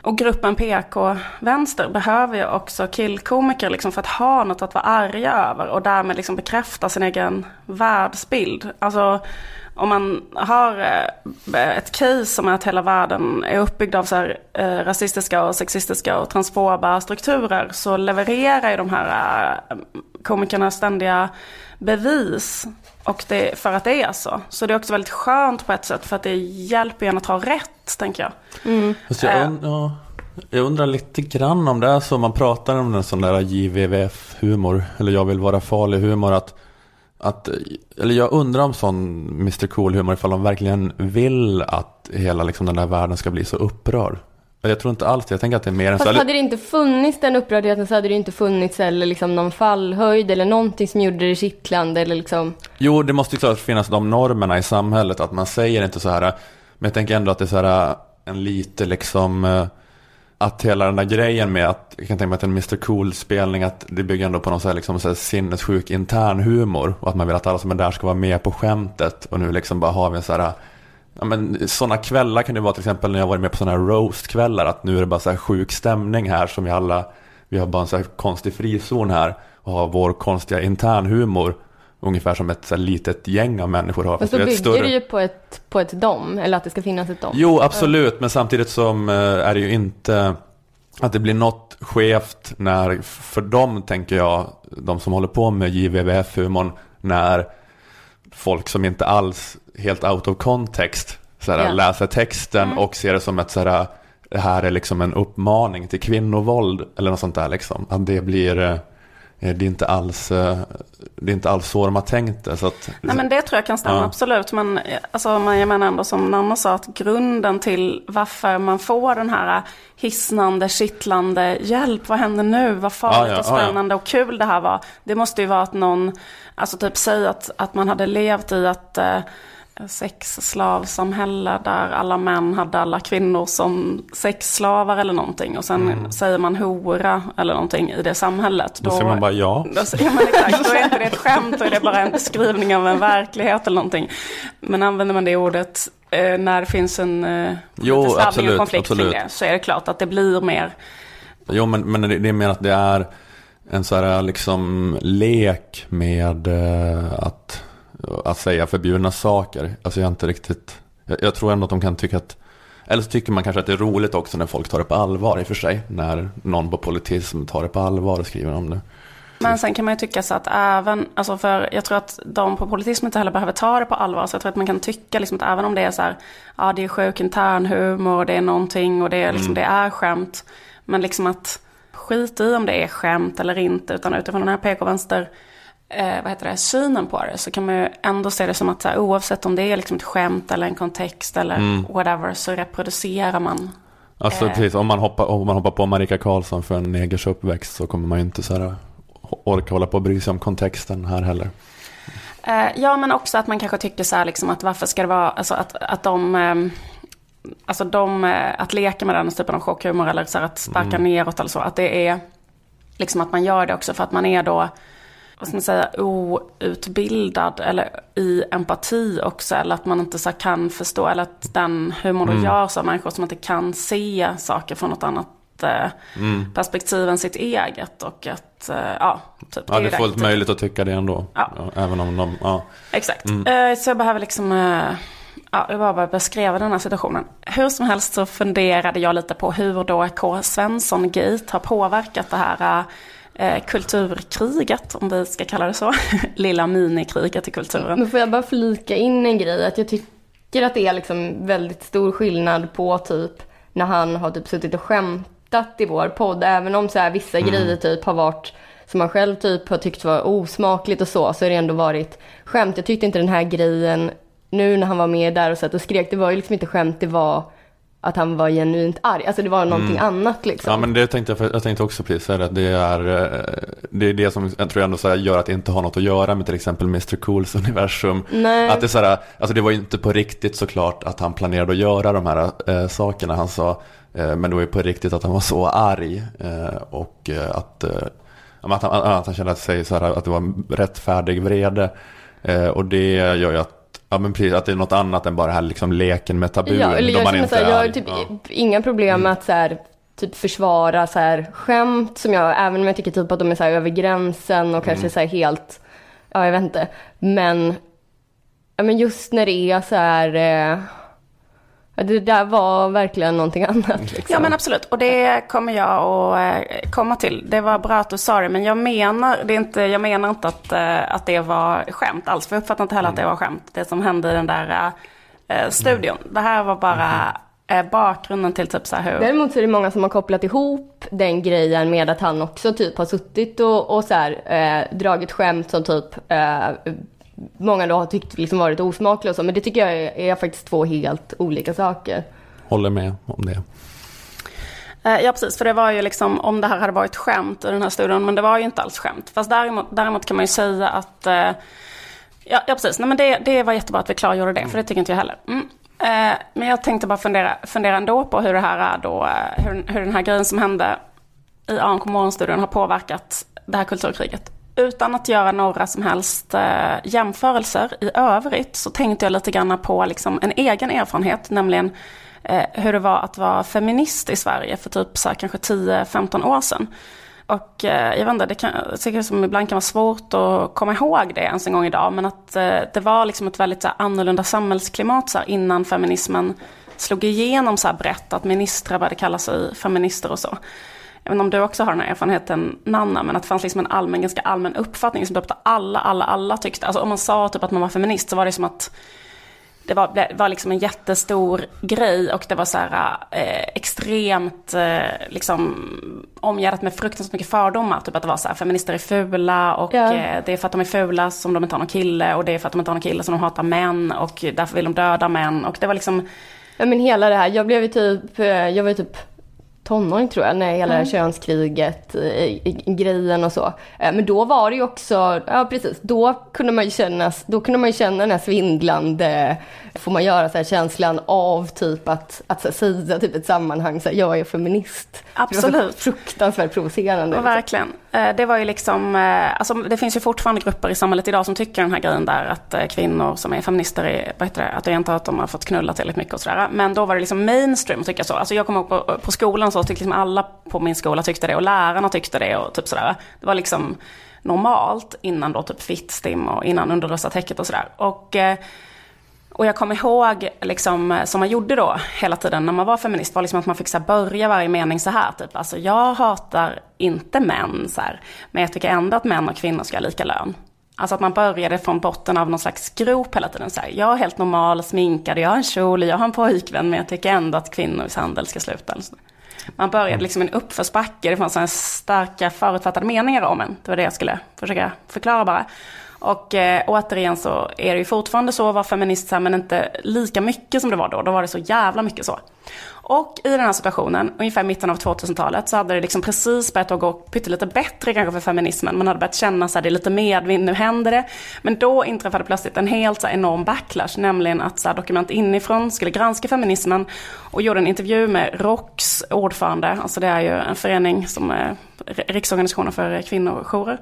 Och gruppen PK-vänster behöver ju också killkomiker liksom för att ha något att vara arga över och därmed liksom bekräfta sin egen världsbild. Alltså om man har eh, ett case som är att hela världen är uppbyggd av så här, eh, rasistiska och sexistiska och transfoba strukturer så levererar ju de här eh, komikerna ständiga bevis och det, för att det är så. Så det är också väldigt skönt på ett sätt för att det hjälper en att ha rätt, tänker jag. Fast jag, Äh. und- ja, jag undrar lite grann om det är så man pratar om en sån där JVVF-humor, eller jag vill vara farlig-humor, att, att, eller jag undrar om sån Mr Cool-humor, ifall de verkligen vill att hela liksom, den där världen ska bli så upprörd. Jag tror inte alls det, jag tänker att det är mer en Fast så hade det inte funnits den upprördheten så hade det inte funnits eller liksom någon fallhöjd eller någonting som gjorde det kittlande eller liksom. Jo, det måste ju klart finnas de normerna i samhället, att man säger inte så här, men jag tänker ändå att det är så här en lite liksom eh, att hela den där grejen med att, jag kan tänka mig att en Mr Cool-spelning, att det bygger ändå på någon så här, liksom, så här sinnessjuk intern humor. Och att man vill att alla som är där ska vara med på skämtet. Och nu liksom bara har vi en så här, ja men sådana kvällar kan det vara till exempel när jag varit med på sådana här roast-kvällar. Att nu är det bara så här sjuk stämning här som vi alla, vi har bara en så här konstig frizon här. Och har vår konstiga internhumor ungefär som ett så här, litet gäng av människor har. Fast är bygger större... det ju på ett, på ett dom, eller att det ska finnas ett dom. Jo, absolut, men samtidigt som eh, är det ju inte att det blir något skevt när, för dem tänker jag, de som håller på med JVVF-humorn, när folk som inte alls helt out of context såhär, Ja. läser texten och ser det som ett såhär, det här är liksom en uppmaning till kvinnovåld eller något sånt där liksom. Att det blir, eh, det är inte alls, eh, det är inte alls så de har tänkt det. Så att, Nej men det tror jag kan stämma, Ja. absolut. Men eh, alltså, man- jag menar ändå som Nanna sa, att grunden till varför man får den här hisnande, kittlande, hjälp, vad händer nu, vad farligt Ja, ja, och spännande och kul det här var. Det måste ju vara att någon, alltså typ säg att, att man hade levt i eh, sexslavsamhälle där alla män hade alla kvinnor som sexslavar eller någonting. Och sen säger man hora eller någonting i det samhället. Mm. då säger man bara ja. Då, ja, men exakt, då är inte det ett skämt, då är det bara en beskrivning av en verklighet eller någonting. Men använder man det ordet eh, när det finns en eh, Jo, absolut, konflikt absolut. kring det, så är det klart att det blir mer, Jo, men, men det, det är mer att det är en så här liksom lek med eh, att, att säga förbjudna saker. Alltså jag är inte riktigt, jag, jag tror ändå att de kan tycka att, eller så tycker man kanske att det är roligt också när folk tar det på allvar i och för sig. När någon på politism tar det på allvar och skriver om det. men sen kan man ju tycka så att även, alltså för jag tror att de på politism inte heller behöver ta det på allvar. Så jag tror att man kan tycka liksom att även om det är så här, ja det är sjuk internhumor, det är någonting och det är, liksom, det är skämt. Men liksom att skit i om det är skämt eller inte, utan utifrån den här PK-vänster eh, vad heter det, synen på det så kan man ju ändå se det som att så här, oavsett om det är liksom ett skämt eller en kontext eller whatever så reproducerar man. Alltså Eh. precis, om man, hoppar, om man hoppar på Marika Karlsson för en negers uppväxt så kommer man ju inte så här orka hålla på och bry sig om kontexten här heller. Eh, ja men också att man kanske tycker så här liksom att varför ska det vara, alltså att, att de ehm, Alltså de, eh, att leka med den typen av chockhumor eller så här att sparka neråt eller så. Att det är liksom att man gör det också för att man är då, vad ska man säga, outbildad eller i empati också. Eller att man inte så kan förstå, eller att den humorn då görs av människor som inte kan se saker från något annat eh, perspektiv än sitt eget. Och att, eh, ja, typ. Ja, det är fullt möjligt att tycka det ändå. Ja. även om de, ja. Exakt. Eh, Så jag behöver liksom, ja, jag bara beskriva den här situationen. Hur som helst så funderade jag lite på hur då K. Svensson-gate har påverkat det här kulturkriget, om vi ska kalla det så. <laughs> Lilla minikriget i kulturen. Men får jag bara flika in en grej? Att jag tycker att det är liksom väldigt stor skillnad på typ när han har typ suttit och skämtat i vår podd. Även om så här vissa grejer typ har varit som man själv typ har tyckt var osmakligt och så, så har det ändå varit skämt. Jag tyckte inte den här grejen nu när han var med där och satt och skrek, det var ju liksom inte skämt, det var att han var genuint arg. Alltså det var någonting annat liksom. Ja men det tänkte jag, jag tänkte också precis säga att det är eh, det, är det som jag tror ändå så här gör att det inte har något att göra med till exempel Mr. Cools universum. Nej. Att det, så här, alltså det var ju inte på riktigt såklart att han planerade att göra de här eh, sakerna han sa. Eh, men det var ju på riktigt att han var så arg. Eh, och att, att, han, att han kände sig så här, att det var rättfärdig vrede. Och det gör ju att Ja men precis, att det är något annat än bara det här liksom leken med tabun. Ja, eller jag man inte så här, är jag har typ Ja. inga problem med att så här, typ försvara så här, skämt som jag, även om jag tycker typ att de är så här över gränsen och kanske så här helt, ja jag vet inte. Men, ja, men just när det är så här, eh, det där var verkligen någonting annat. Liksom. Ja men absolut, och det kommer jag att eh, komma till. Det var bra att du sa det, men jag menar, det inte, jag menar inte att, eh, att det var skämt alls. För jag uppfattar inte heller att det var skämt, det som hände i den där eh, studion. Det här var bara eh, bakgrunden till typ så här hur... Däremot så är det många som har kopplat ihop den grejen med att han också typ har suttit och, och så här, eh, dragit skämt som typ eh, många då har tyckt liksom varit osmakliga och så. Men det tycker jag är, är faktiskt två helt olika saker. Håller med om det. Eh, Ja precis, för det var ju liksom om det här hade varit skämt i den här studion, men det var ju inte alls skämt. Fast däremot, däremot kan man ju säga att, eh, ja, ja precis, Nej, men det, det var jättebra att vi klargjorde det, för det tycker inte jag heller. Mm. Eh, Men jag tänkte bara fundera, fundera ändå på hur det här är då, hur, hur den här grejen som hände i AMK morgonstudion har påverkat det här kulturkriget. Utan att göra några som helst eh, jämförelser i övrigt så tänkte jag lite grann på liksom en egen erfarenhet, nämligen eh, hur det var att vara feminist i Sverige för typ så här, kanske 10-15 år sedan. Och eh, jag vet inte, det, kan, säkert som ibland kan vara svårt att komma ihåg det ens en gång idag. Men att eh, det var liksom ett väldigt så här, annorlunda samhällsklimat så här, innan feminismen slog igenom så här brett. Att ministrar började kalla sig feminister och så. Jag vet inte om du också har den här erfarenheten Nanna, men att det fanns liksom en allmän, ganska allmän uppfattning som typ alla, alla, alla tyckte. Alltså om man sa typ att man var feminist så var det som att det var, det var liksom en jättestor grej och det var så här eh, extremt eh, liksom omgärdat med fruktansvärt mycket fördomar. Typ att det var så här, feminister är fula och Ja. eh, det är för att de är fula som de inte har någon kille och det är för att de inte har någon kille som de hatar män och därför vill de döda män. Och det var liksom, Ja men hela det här, jag blev ju typ, eh, jag var ju typ tonåring tror jag, när hela här könskriget, eh, grejen och så. Eh, Men då var det ju också, ja precis, då kunde man ju känna, då kunde man känna den här svindlande, får man göra så här känslan av typ att, att säga typ ett sammanhang, så här, jag är feminist. Det var Absolut. så fruktansvärt provocerande. Ja, verkligen. Eh, Det var ju liksom, alltså det finns ju fortfarande grupper i samhället idag som tycker den här grejen där att kvinnor som är feminister är, vad heter det, att det inte att de har fått knulla tillräckligt mycket och sådär. Men då var det liksom mainstream att tycka så. Alltså jag kommer ihåg på, på skolan så tyckte liksom alla på min skola tyckte det och lärarna tyckte det och typ sådär. Det var liksom normalt innan då typ fittstim och innan underrösta täcket och sådär. Och eh, och jag kommer ihåg, liksom, eh, som man gjorde då hela tiden när man var feminist, var liksom att man fick så börja varje mening så här. Typ. Alltså jag hatar inte män, så här, men jag tycker ändå att män och kvinnor ska ha lika lön. Alltså att man började från botten av någon slags grop hela tiden. Så här, jag är helt normal, sminkad, jag har en kjol, jag har en pojkvän, men jag tycker ändå att kvinnors handel ska sluta. Eller. Man började liksom i en uppförsbacke, det fanns starka förutfattade meningar om en. Det var det jag skulle försöka förklara bara. Och eh, återigen så är det ju fortfarande så att vara feminist, men inte lika mycket som det var då. Då var det så jävla mycket så. Och i den här situationen, ungefär i mitten av 2000-talet, så hade det liksom precis börjat att gå pyttelite bättre kanske för feminismen. Man hade börjat känna att det är lite medvind, nu händer det. Men då inträffade plötsligt en helt så här, enorm backlash, nämligen att så här, Dokument inifrån skulle granska feminismen och gjorde en intervju med ROKs ordförande, alltså det är ju en förening som eh, är Riksorganisationen för kvinnojourer.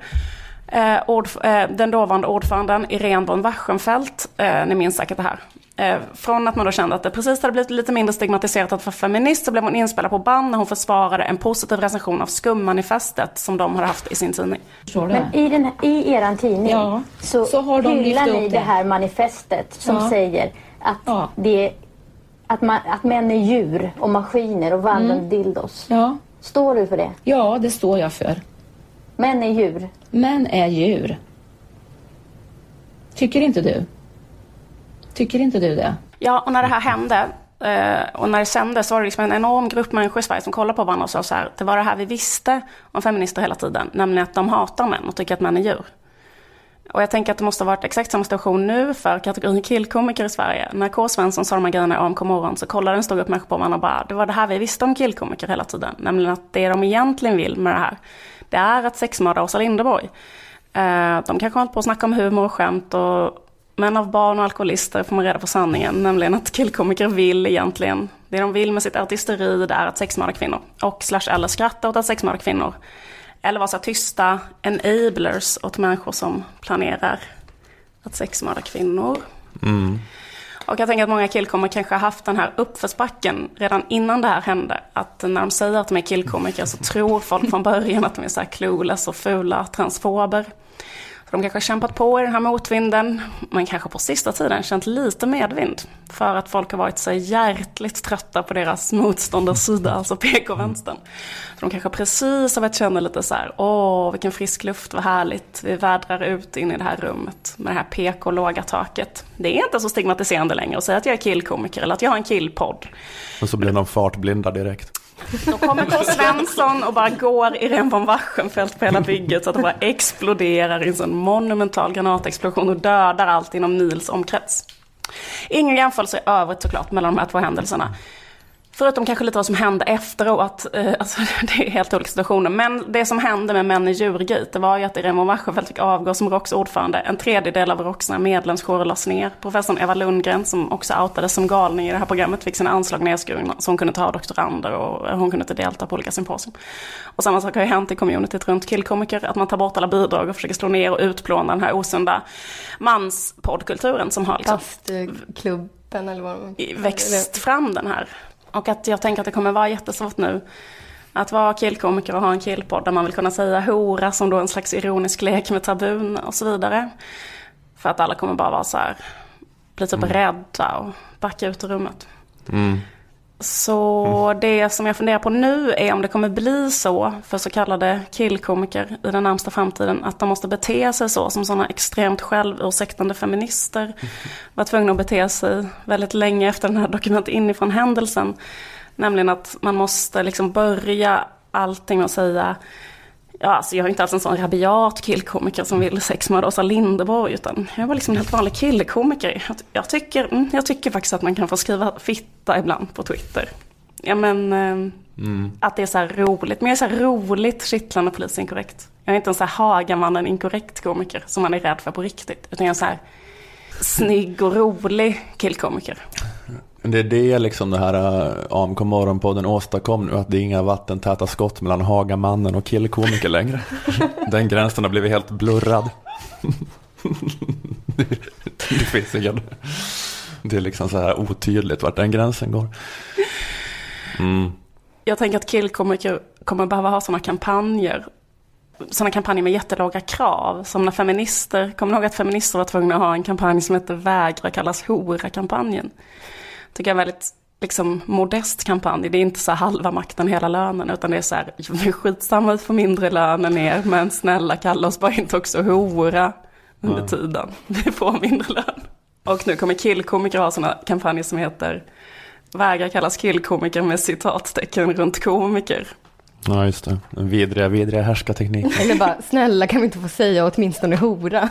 Eh, ord, eh, den dåvarande ordföranden Irene von Waschenfeldt, eh, ni minns säkert det här. Eh, från att man då kände att det precis hade blivit lite mindre stigmatiserat att vara feminist så blev hon inspelad på band när hon försvarade en positiv recension av skummanifestet som de hade haft i sin tidning. Men i, den, i eran tidning Ja, så, så har de hyllar ni det. här manifestet som Ja. säger att, Ja. det, att, man, att män är djur och maskiner och vandrande Mm. dildos. Ja, Står du för det? ja, det står jag för. Män är djur. Män är djur. Tycker inte du? Tycker inte du det? Ja, och när det här hände eh, och när det sändes så var det liksom en enorm grupp människor i Sverige som kollade på varandra och sa så här, det var det här vi visste om feminister hela tiden, nämligen att de hatar män och tycker att män är djur. Och jag tänker att det måste ha varit exakt samma situation nu för kategorin killkomiker i Sverige. När K. Svensson sa de här grejerna i AMK morgon så kollade en stor grupp människor på varandra och bara, det var det här vi visste om killkomiker hela tiden. Nämligen att det de egentligen vill med det här, det är att sexmörda Åsa Linderborg. Eh, de kanske har hållit på att snacka om humor och skämt och men av barn och alkoholister får man reda på sanningen, nämligen att killkomiker vill egentligen, det de vill med sitt artisteri det är att sexmörda kvinnor. Och slash eller skratta åt att sexmörda kvinnor. Eller vara så tysta enablers åt människor som planerar att sexmörda kvinnor. Mm. Och jag tänker att många killkomiker kanske har haft den här uppförsbacken redan innan det här hände. Att när de säger att de är killkomiker så tror folk från början att de är så här clueless och fula transfober. De kanske har kämpat på i den här motvinden, men kanske på sista tiden känt lite medvind. För att folk har varit så hjärtligt trötta på deras motståndars sida, alltså PK-vänstern. Så de kanske precis har börjat känna lite så här, åh vilken frisk luft, vad härligt. Vi vädrar ut in i det här rummet med det här PK-låga taket. Det är inte så stigmatiserande längre att säga att jag är killkomiker eller att jag har en killpodd. Och så blir de fartblinda direkt. Då kommer K. Svensson och bara går i Ren von Waschenfeldt på hela bygget så att det bara exploderar i en sån monumental granatexplosion och dödar allt inom mils omkrets. Ingen jämförelse i övrigt såklart mellan de här två händelserna. Förutom kanske lite vad som hände efteråt, eh, <laughs> alltså det är helt olika situationer. Men det som hände med Män i djurgate, det var ju att Irene von Waschenfeldt fick avgå som ROKs ordförande. En tredjedel av ROKs medlemskårer lades ner. Professorn Eva Lundgren, som också outades som galning i det här programmet, fick sina anslag nedskurna. Så hon kunde ta doktorander och hon kunde inte delta på olika symposium. Och samma sak har ju hänt i communityt runt killkomiker, att man tar bort alla bidrag och försöker slå ner och utplåna den här osunda manspoddkulturen som har liksom Plastklubben eller vad man växt fram den här. Och att jag tänker att det kommer vara jättesvårt nu Att vara killkomiker och ha en killpodd där man vill kunna säga hora som då en slags ironisk lek med tabun och så vidare. För att alla kommer bara vara så här, bli typ rädda och backa ut ur rummet. Mm. Så det som jag funderar på nu är om det kommer bli så för så kallade killkomiker i den närmsta framtiden att de måste bete sig så som sådana extremt självursäktande feminister var tvungna att bete sig väldigt länge efter den här Dokument inifrån händelsen. Nämligen att man måste liksom börja allting med att säga Ja, alltså jag är inte alls en sån rabiat killkomiker som vill sexmörda Åsa Linderborg, utan jag var liksom en helt vanlig killkomiker. Jag, tycker, mm, jag tycker faktiskt att man kan få skriva fitta ibland på Twitter. Ja men, eh, att det är så roligt. Men jag är så roligt kittlande politiskt inkorrekt. Jag är inte en så här Hagamannen inkorrekt komiker som man är rädd för på riktigt. Utan jag är så här snygg och rolig killkomiker. Det är det liksom det här uh, AMK Morgonpodden åstadkom nu, att det är inga vattentäta skott mellan Hagamannen och killkomiker längre. <laughs> Den gränsen har blivit helt blurrad. <laughs> det, det finns ingen... Det är liksom så här otydligt vart den gränsen går. Mm. Jag tänker att killkomiker kommer behöva ha sådana kampanjer. Sådana kampanjer med jättelåga krav. Som när feminister, kommer ni ihåg att feminister var tvungna att ha en kampanj som hette Vägra kallas hora-kampanjen. Tycker jag är en väldigt liksom, modest kampanj. Det är inte så här halva makten hela lönen. Utan det är så här, vi skitsamma vi får mindre lön än er. Men snälla kalla oss bara inte också hora under Ja. tiden. <laughs> Vi får mindre lön. Och nu kommer killkomiker ha sådana kampanjer som heter Vägra kallas killkomiker med citattecken runt komiker. Ja, just det. Den vidriga, vidriga härskarteknik. <laughs> Eller bara, snälla kan vi inte få säga åtminstone hora?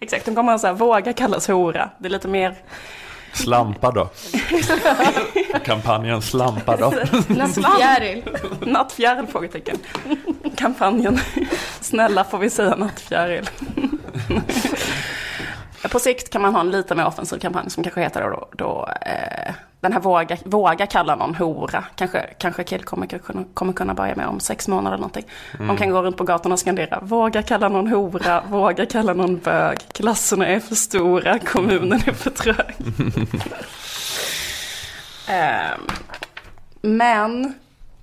Exakt, de kommer att säga våga kallas hora. Det är lite mer Slampa då. Kampanjen Slampa då. Nattfjäril. nattfjäril? Frågetecken. Kampanjen Snälla får vi säga nattfjäril. På sikt kan man ha en lite mer offensiv kampanj som kanske heter då, då eh, den här våga, våga kalla någon hora. Kanske, kanske killkomiker kommer, kommer kunna börja med om sex månader eller någonting. De kan gå runt på gatorna och skandera våga kalla någon hora, våga kalla någon bög. Klasserna är för stora, kommunen är för trög. <laughs> Ehm, men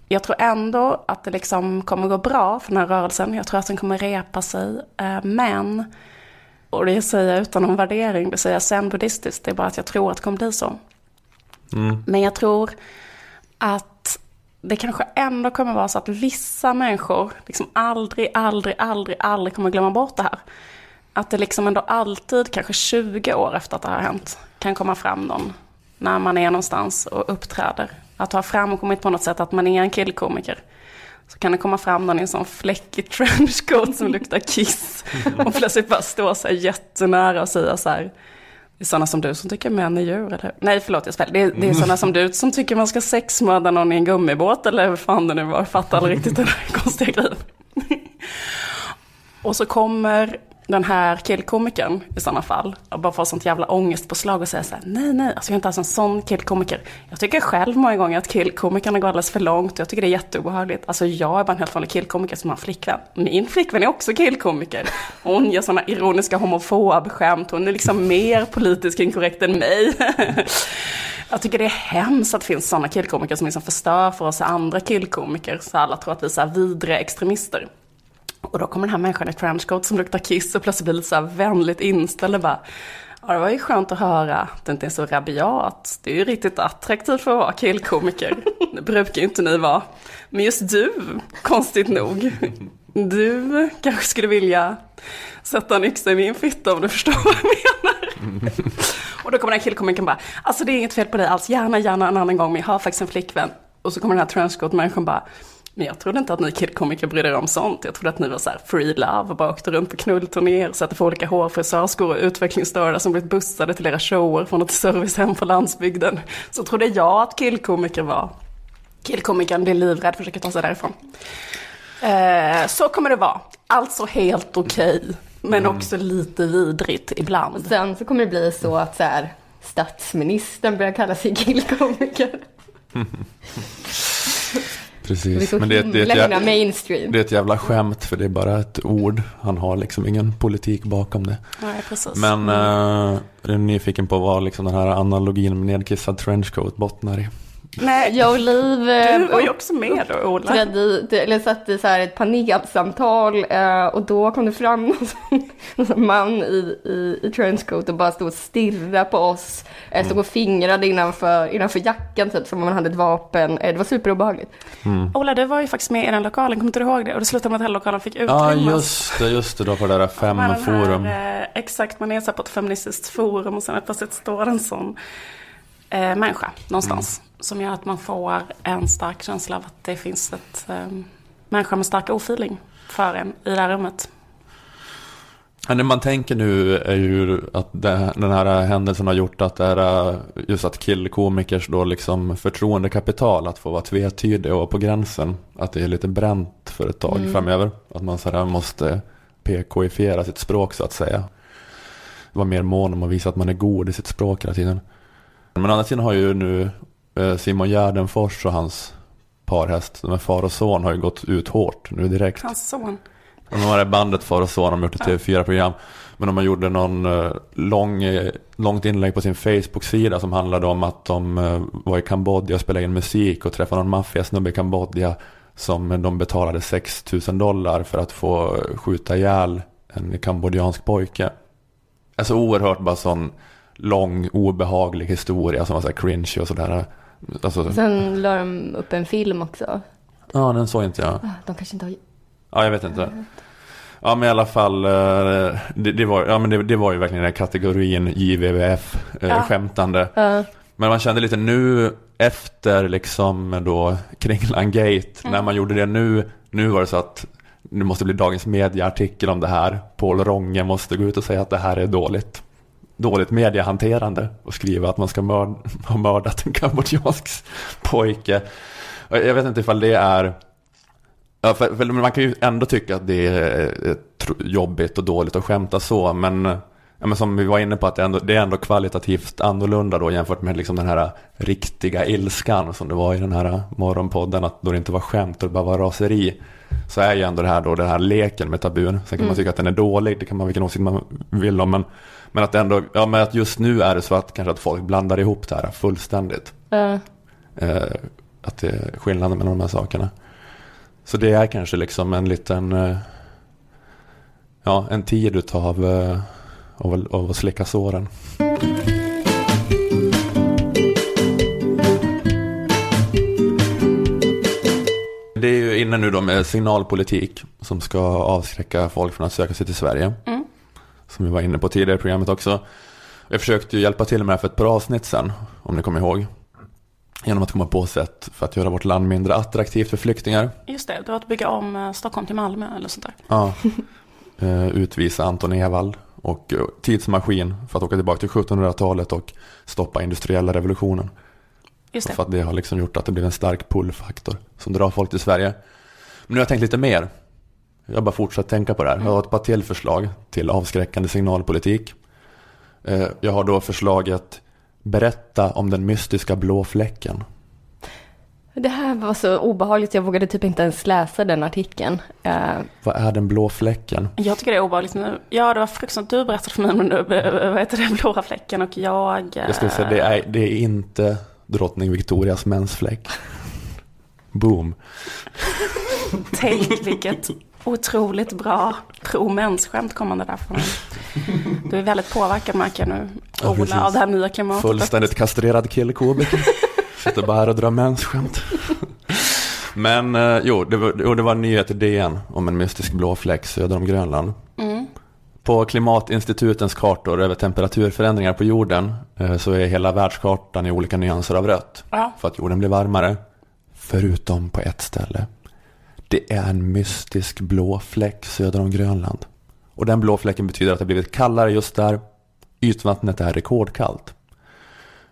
jag tror ändå att det liksom kommer gå bra för den här rörelsen. Jag tror att den kommer repa sig. Eh, Men, och det säger jag utan någon värdering, det säger jag sen buddhistiskt, det är bara att jag tror att det kommer bli så. Mm. Men jag tror att det kanske ändå kommer vara så att vissa människor liksom aldrig, aldrig, aldrig, aldrig kommer glömma bort det här. Att det liksom ändå alltid, kanske 20 år efter att det har hänt, kan komma fram någon när man är någonstans och uppträder. Att ha framkommit på något sätt att man är en killkomiker. Så kan det komma fram någon i en sån fläckig <laughs> trenchcoat som luktar kiss. Och plötsligt bara stå så här jättenära och säga så här. Det är sådana som du som tycker män är djur, eller hur? Nej, förlåt, jag spelar. Det är, det är sådana som du som tycker man ska sexmörda någon i en gummibåt, eller hur fan det nu var. Jag fattar aldrig riktigt den här konstiga grejen. <laughs> Och så kommer den här killkomikern i sådana fall, och bara får sånt jävla ångestpåslag och säger såhär, nej nej, alltså jag är inte alls en sån killkomiker. Jag tycker själv många gånger att killkomikerna går alldeles för långt, och jag tycker det är jätteobehagligt. Alltså jag är bara en helt vanlig killkomiker som har en flickvän. Min flickvän är också killkomiker. Hon gör sådana ironiska homofobskämt, hon är liksom mer politiskt inkorrekt än mig. <laughs> Jag tycker det är hemskt att det finns sådana killkomiker som liksom förstör för oss andra killkomiker, så alla tror att vi är så här vidriga extremister. Och då kommer den här människan i trenchcoat som luktar kiss och plötsligt blir lite så här vänligt inställd och bara Ja, det var ju skönt att höra att det inte är så rabiat. Det är ju riktigt attraktivt för att vara killkomiker. Det brukar ju inte ni vara. Men just du, konstigt nog. Du kanske skulle vilja sätta en yxa i min fitta om du förstår vad jag menar. Och då kommer den här killkomikern bara, alltså det är inget fel på dig alls, gärna, gärna en annan gång, men jag har faktiskt en flickvän. Och så kommer den här trenchcoat-människan bara, men jag trodde inte att ni killkomiker brydde er om sånt. Jag trodde att ni var så här free love och bara åkte runt på knullturnéer och satte på olika hårfrisörskor och utvecklingsstörda som blivit bussade till era shower från ett servicehem på landsbygden. Så trodde jag att killkomiker var. Killkomikern blir livrädd, försöker ta sig därifrån. Eh, så kommer det vara. Alltså helt okej, men också lite vidrigt ibland. Sen så kommer det bli så att så här, statsministern börjar kalla sig killkomiker. <laughs> Precis. Men det, är- det, är ett, mainstream. det är ett jävla skämt för det är bara ett ord. Han har liksom ingen politik bakom det. Nej, precis. Men uh, jag är nyfiken på vad liksom den här analogin med nedkissad trenchcoat bottnar i. Nej, Jag och Liv eh, du var ju också med då Ola. trädde i, eller satt i så här ett panelsamtal eh, och då kom det fram någon sån, någon sån man i, i, i trenchcoat och bara stod och stirrade på oss. Eh, stod och fingrade innanför, innanför jackan typ som om man hade ett vapen. Det var superobehagligt. Ola, du var ju faktiskt med i den lokalen, kommer inte du ihåg det? Och det slutade med att hela lokalen fick Ja, utrymmas. just det, just det, då på det där Man har den femforum. Här, exakt, man är så på ett feministiskt forum och sen plötsligt står en sån eh, människa någonstans. Som gör att man får en stark känsla av att det finns ett eh, människa med stark ofeeling för en i det här rummet. Ja, det man tänker nu är ju att det, den här händelsen har gjort att det är just att killkomikers då liksom förtroendekapital att få vara tvetydig och på gränsen. Att det är lite bränt för ett tag framöver. Att man så här måste PKifiera sitt språk så att säga. Vara mer mån om att visa att man är god i sitt språk hela tiden. Men å andra sidan har ju nu Simon Gärdenfors och hans parhäst, de är far och son, har ju gått ut hårt nu direkt. Hans son. De har det bandet Far och Son, de har gjort ett TV4-program. Men de har gjorde någon eh, lång, eh, långt inlägg på sin Facebook-sida som handlade om att de eh, var i Kambodja och spelade in musik och träffade någon maffiasnubbe i Kambodja som de betalade 6 000 dollar för att få skjuta ihjäl en kambodjansk pojke. Alltså oerhört bara sån lång obehaglig historia som var så här cringe och sådär. Alltså, Sen la de upp en film också. ja den såg inte jag. Ah, De kanske inte har... Ja, jag vet inte. Ja, men i alla fall. eh, Det, det, var, ja, men det, det var ju verkligen den här kategorin JVVF, eh, Ja. skämtande. Ja. Men man kände lite nu efter liksom då Kringlan Gate, när man gjorde det nu, nu var det så att det måste bli Dagens Media-artikel om det här. Paul Ronge måste gå ut och säga att det här är dåligt. Dåligt mediehanterande och skriva att man ska mörd, <laughs> ha mördat en kambodjansk pojke. Jag vet inte ifall det är Ja, för, för man kan ju ändå tycka att det är eh, jobbigt och dåligt att skämta så, men, ja, men som vi var inne på att det är, ändå, det är ändå kvalitativt annorlunda då jämfört med liksom den här riktiga ilskan som det var i den här morgonpodden, att då det inte var skämt och det bara var raseri. Så är ju ändå det här då, den här leken med tabun. Sen kan man tycka att den är dålig, det kan man vilken åsikt man vill om, men, men att ändå, ja men att just nu är det så att kanske att folk blandar ihop det här fullständigt. Ja. Eh, att det är skillnaden mellan de här sakerna. Så det är kanske liksom en liten, eh, ja en tid utav eh, av, att- av att slicka såren. Det är ju inne nu då med signalpolitik som ska avskräcka folk från att söka sig till Sverige. Mm. Som vi var inne på tidigare i programmet också. Jag försökte ju hjälpa till med det här för ett par avsnitt sen, om ni kommer ihåg. Genom att komma på sätt för att göra vårt land mindre attraktivt för flyktingar. Just det, du har att bygga om eh, Stockholm till Malmö eller sånt där. Ja. <laughs> Eh, utvisa Anton Ewald och eh, tidsmaskin för att åka tillbaka till 1700-talet och stoppa industriella revolutionen. Just det. För att det har liksom gjort att det blir en stark pullfaktor som drar folk till Sverige. Men nu har jag tänkt lite mer. Jag har bara fortsatt tänka på det här. Jag har ett par till förslag till avskräckande signalpolitik. Eh, Jag har då förslaget Berätta om den mystiska blå fläcken. Det här var så obehagligt, jag vågade typ inte ens läsa den artikeln. Eh, Vad är den blå fläcken? Jag tycker det är obehagligt nu. Ja, det var fruktansvärt. Du berättade för mig om den, eh, vad heter det, blåa fläcken och jag... eh, Jag skulle säga det är, det är inte drottning Victorias mensfläck. Boom. Tänk vilket otroligt bra pro-mensskämt kommande där från Du är väldigt påverkad märker jag nu, Ja, Ola, precis. av det här nya klimatet. Fullständigt kastrerad killkomiker. Sitter bara här och drar mensskämt. Men eh, jo, det var, jo, det var en nyhet i DN om en mystisk blå fläck söder om Grönland. Mm. På Klimatinstitutens kartor över temperaturförändringar på jorden eh, så är hela världskartan i olika nyanser av rött. Ja. För att jorden blir varmare. Förutom på ett ställe. Det är en mystisk blå fläck söder om Grönland. Och den blå fläcken betyder att det blivit kallare just där. Ytvattnet är rekordkallt.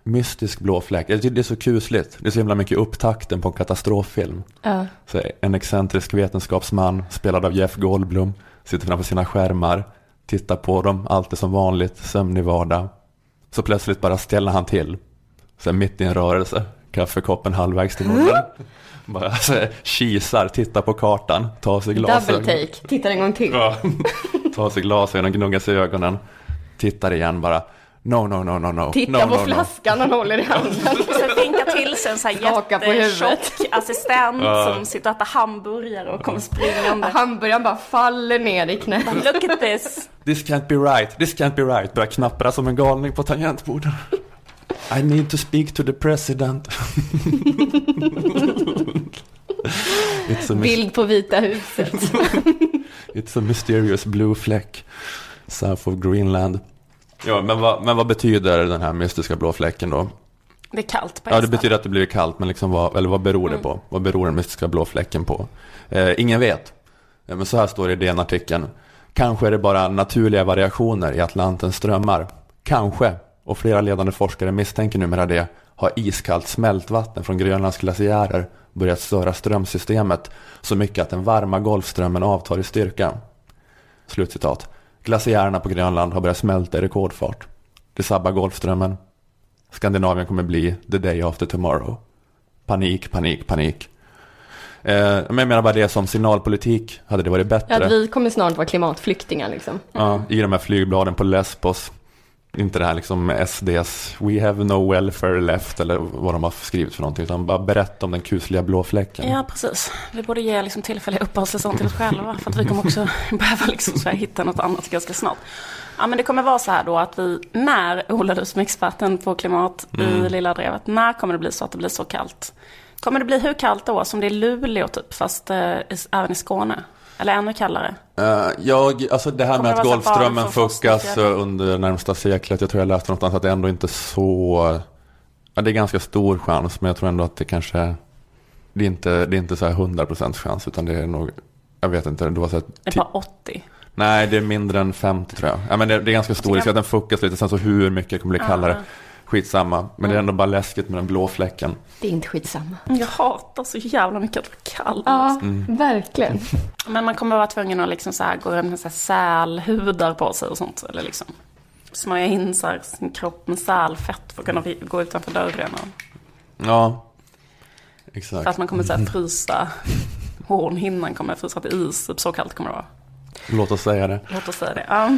Mystisk blå fläck. Det är så kusligt. Det är så himla mycket upptakten på en katastroffilm. ja. Så en excentrisk vetenskapsman spelad av Jeff Goldblum sitter framför sina skärmar, tittar på dem, allt är som vanligt, sömnig vardag. Så plötsligt bara ställer han till, så här mitt i en rörelse, kaffekoppen halvvägs till munnen. <laughs> Bara så här, kisar, tittar på kartan, tar sig Double glasögon. take, tittar en gång till. Ja. tar sig glasögonen, gnuggar sig i ögonen, tittar igen bara. No, no, no, no, no. Titta no, på no, no. flaskan han håller i handen. Och sen finka till sig en så här jättetjock assistent som sitter och äter hamburgare och kommer springande. <laughs> Hamburgaren bara faller ner i knät. Look at this. This can't be right, this can't be right. Börjar knappra som en galning på tangentbordet. I need to speak to the president. <laughs> it's, a mys- Bild på Vita huset. <laughs> it's a mysterious blue fleck south of Greenland. Ja, men vad, men vad betyder den här mystiska blå fläcken då? Det är kallt på Ja, det betyder att det blir kallt, men liksom vad, eller vad beror det Mm. på? Vad beror den mystiska blå fläcken på? Eh, ingen vet. Eh, men så här står det i DN-artikeln. Kanske är det bara naturliga variationer i Atlantens strömmar. Kanske, och flera ledande forskare misstänker numera det, har iskallt smältvatten från Grönlands glaciärer börjat störa strömsystemet så mycket att den varma Golfströmmen avtar i styrka. Slutcitat. Glaciärerna på Grönland har börjat smälta i rekordfart. Det sabbar Golfströmmen. Skandinavien kommer bli the day after tomorrow. Panik, panik, panik. Eh, men jag menar bara det som signalpolitik hade det varit bättre. Att vi kommer snart vara klimatflyktingar liksom. Ja, I de här flygbladen på Lesbos. Inte det här liksom SDs We have no welfare left eller vad de har skrivit för någonting. Utan bara berätta om den kusliga blå fläcken. Ja, precis. Vi borde ge liksom tillfälliga uppehållstillstånd till oss själva. För att vi kommer också <laughs> behöva liksom så här hitta något annat ganska snart. Ja, men det kommer vara så här då att vi, när Ola du som är experten på klimat i Lilla Drevet, när kommer det bli så att det blir så kallt? Kommer det bli hur kallt då som det är Luleå typ, fast eh, även i Skåne? Eller ännu kallare? Eh, jag, alltså det här Kommer med att Golfströmmen fuckas eh, under närmsta seklet. Jag tror jag läste någonstans att det ändå inte är så... Ja, det är ganska stor chans, men jag tror ändå att det kanske... Det är inte, det är inte så här 100% chans, utan det är nog... Jag vet inte, det var så här, Det bara 80. Nej, det är mindre än 50 tror jag. Ja, men det, det är ganska stor risk att den fuckas lite, sen så hur mycket det kommer bli kallare. Skitsamma, men det är ändå bara läskigt med den blå fläcken. Det är inte skitsamma. Jag hatar så jävla mycket att vara kall. Ja, Mm. verkligen. <laughs> Men man kommer vara tvungen att liksom så här gå runt med så här sälhudar på sig och sånt. Eller liksom smörja in så här sin kropp med sälfett för att kunna gå utanför dörren. Och, Ja, för exakt. att man kommer så här <laughs> frysa. Hornhinnan kommer frysa till is. Typ så kallt kommer det vara. Låt oss säga det. Låt oss säga det. Ja.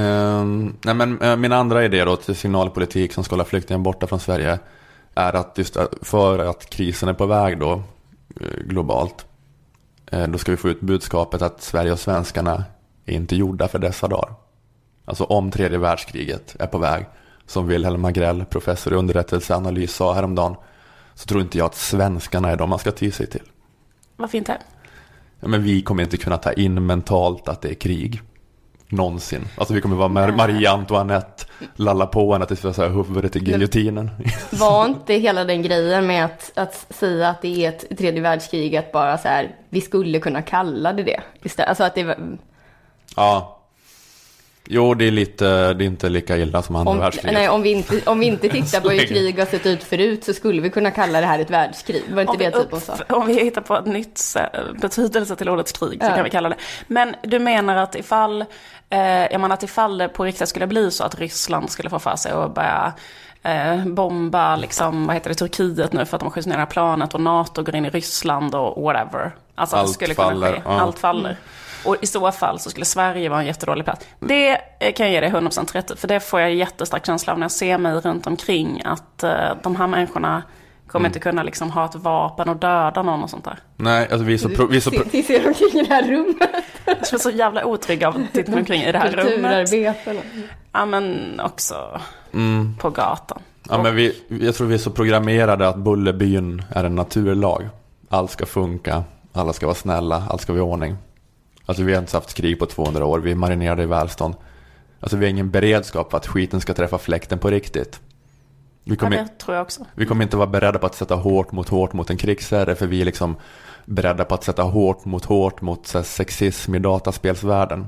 Ehm, nej, men, eh, min andra idé då till signalpolitik som ska hålla flyktingar borta från Sverige är att just att- för att krisen är på väg då eh, globalt eh, då ska vi få ut budskapet att Sverige och svenskarna är inte gjorda för dessa dagar. Alltså om tredje världskriget är på väg som Wilhelm Agrell, professor i underrättelseanalys sa häromdagen så tror inte jag att svenskarna är de man ska ty sig till. Varför inte? Ja, men vi kommer inte kunna ta in mentalt att det är krig. Någonsin. Alltså vi kommer vara Mar- Marie Antoinette, lalla på henne tills vi har huvudet i giljotinen. <laughs> Var inte hela den grejen med att, att säga att det är ett tredje världskrig, att bara så här, vi skulle kunna kalla det det istället. Alltså att det var, ja. Jo, det är lite, det är inte lika illa som andra om, världskriget. nej, om, vi inte, om vi inte <laughs> tittar på hur krig har sett ut förut så skulle vi kunna kalla det här ett världskrig. Var inte Om vi, det typ upp, om vi hittar på ett nytt betydelse till ordet krig så Ja. kan vi kalla det. Men du menar att ifall, eh, jag menar att ifall det på riktigt skulle bli så att Ryssland skulle få för sig att börja eh, bomba liksom, vad heter det, Turkiet nu för att de skjuter ner planet och NATO går in i Ryssland och whatever. Alltså Allt det skulle kunna faller, ske. ja. Allt faller. Och i så fall så skulle Sverige vara en jättedålig plats. Det eh, kan jag ge dig 100% rätt. För det får jag jättestark känsla av när jag ser mig runt omkring. Att eh, de här människorna kommer inte kunna liksom ha ett vapen och döda någon och sånt där. Nej, alltså vi är så, pro, vi är så pro, Vi ser omkring i det här rummet, Jag är så jävla otrygg av att titta mig omkring i det här rummet. Ja men också mm, på gatan. ja, men vi, jag tror vi är så programmerade att Bullerbyn är en naturlag. Allt ska funka, alla ska vara snälla, allt ska vara i ordning. Alltså vi har inte haft krig på 200 år, vi är marinerade i välstånd. Alltså vi har ingen beredskap för att skiten ska träffa fläkten på riktigt. Vi Ja, kommer, det tror jag också. vi kommer inte vara beredda på att sätta hårt mot hårt mot en krigsherre för vi är liksom beredda på att sätta hårt mot hårt mot så här, sexism i dataspelsvärlden.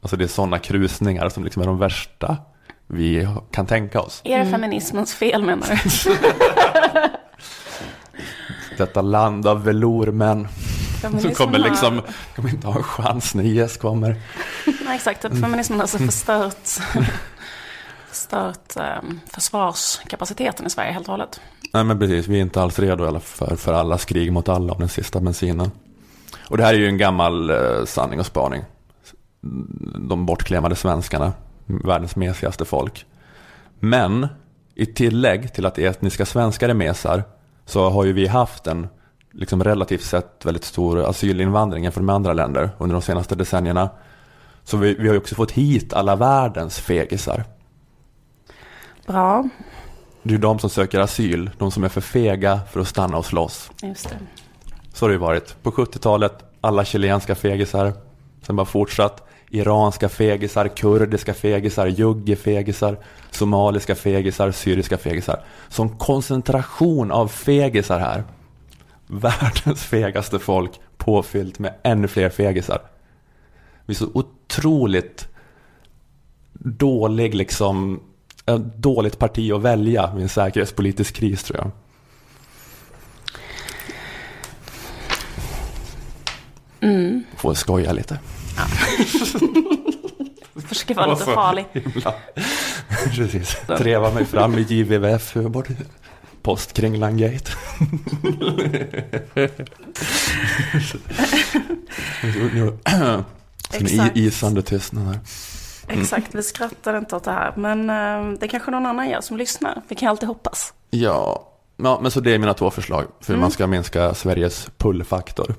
Alltså det är sådana krusningar som liksom är de värsta vi kan tänka oss. Är det feminismens fel menar du? <laughs> Detta land av velourmän Feminismen kommer har- liksom, kommer inte ha en chans när IS kommer. <laughs> Nej, exakt. Typ Feminismen har alltså förstört, <laughs> förstört um, försvarskapaciteten i Sverige helt och hållet. Nej men precis, vi är inte alls redo för, för allas krig mot alla om den sista bensinen. Och det här är ju en gammal eh, sanning och spaning. De bortklemade svenskarna, världens mesigaste folk. Men i tillägg till att etniska svenskar är mesar så har ju vi haft en liksom relativt sett väldigt stor asylinvandring jämfört med andra länder under de senaste decennierna. Så vi, vi har ju också fått hit alla världens fegisar. Bra, Det är de som söker asyl, de som är för fega för att stanna och slåss. just det. Så har det ju varit. På 70-talet, alla chilenska fegisar. Sen bara fortsatt. Iranska fegisar, kurdiska fegisar, juggefegisar, somaliska fegisar, syriska fegisar. Som koncentration av fegisar här. <laughs> Världens fegaste folk påfyllt med ännu fler fegisar. Vi är så otroligt dålig liksom, ett dåligt parti att välja vid en säkerhetspolitisk kris tror jag. Får skoja lite. <laughs> Försöker vara lite farlig. Himla. <laughs> Precis. Treva mig fram i JVVF bort Postkringlan Gate. Nu- nu- Så en Exakt. isande tystnad här. Exakt, vi skrattar inte åt det här. Men eh, det kanske någon annan gör som lyssnar. Vi kan alltid hoppas. Ja, ja, men så det är mina två förslag för hur man ska minska Sveriges pullfaktor,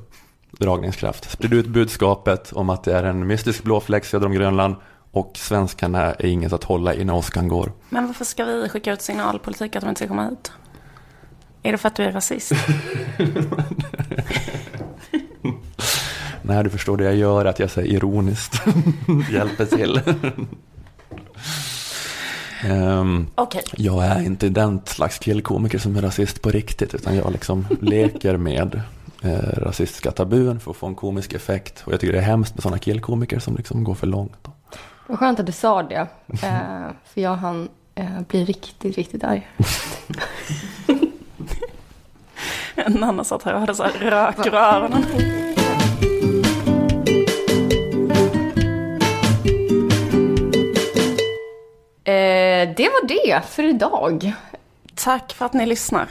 dragningskraft. Sprid ut budskapet om att det är en mystisk blåfläck söder om Grönland och svenskarna är inget att hålla i när åskan går. Men varför ska vi skicka ut signalpolitik att de inte ska komma hit? Är det för att du är rasist? <laughs> När du förstår det jag gör, att jag säger ironiskt <laughs> hjälper till. Ehm, Okej, jag är inte den slags killkomiker som är rasist på riktigt, utan jag liksom leker med eh, rasistiska tabun för att få en komisk effekt. Och jag tycker det är hemskt med sådana killkomiker som liksom går för långt. Vad skönt att du sa det. Eh, för jag hann eh, bli riktigt, riktigt arg. <laughs> <laughs> en annan satt här och hade så här rök ur öronen. Eh, det var det för idag. Tack för att ni lyssnar.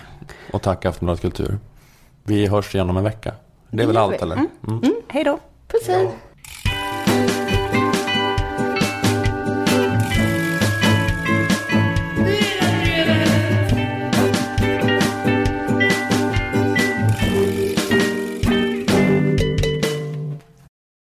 Och tack Aftonbladet Kultur. Vi hörs igen om en vecka. Det är väl allt eller? Mm. Hej då. Puss hej.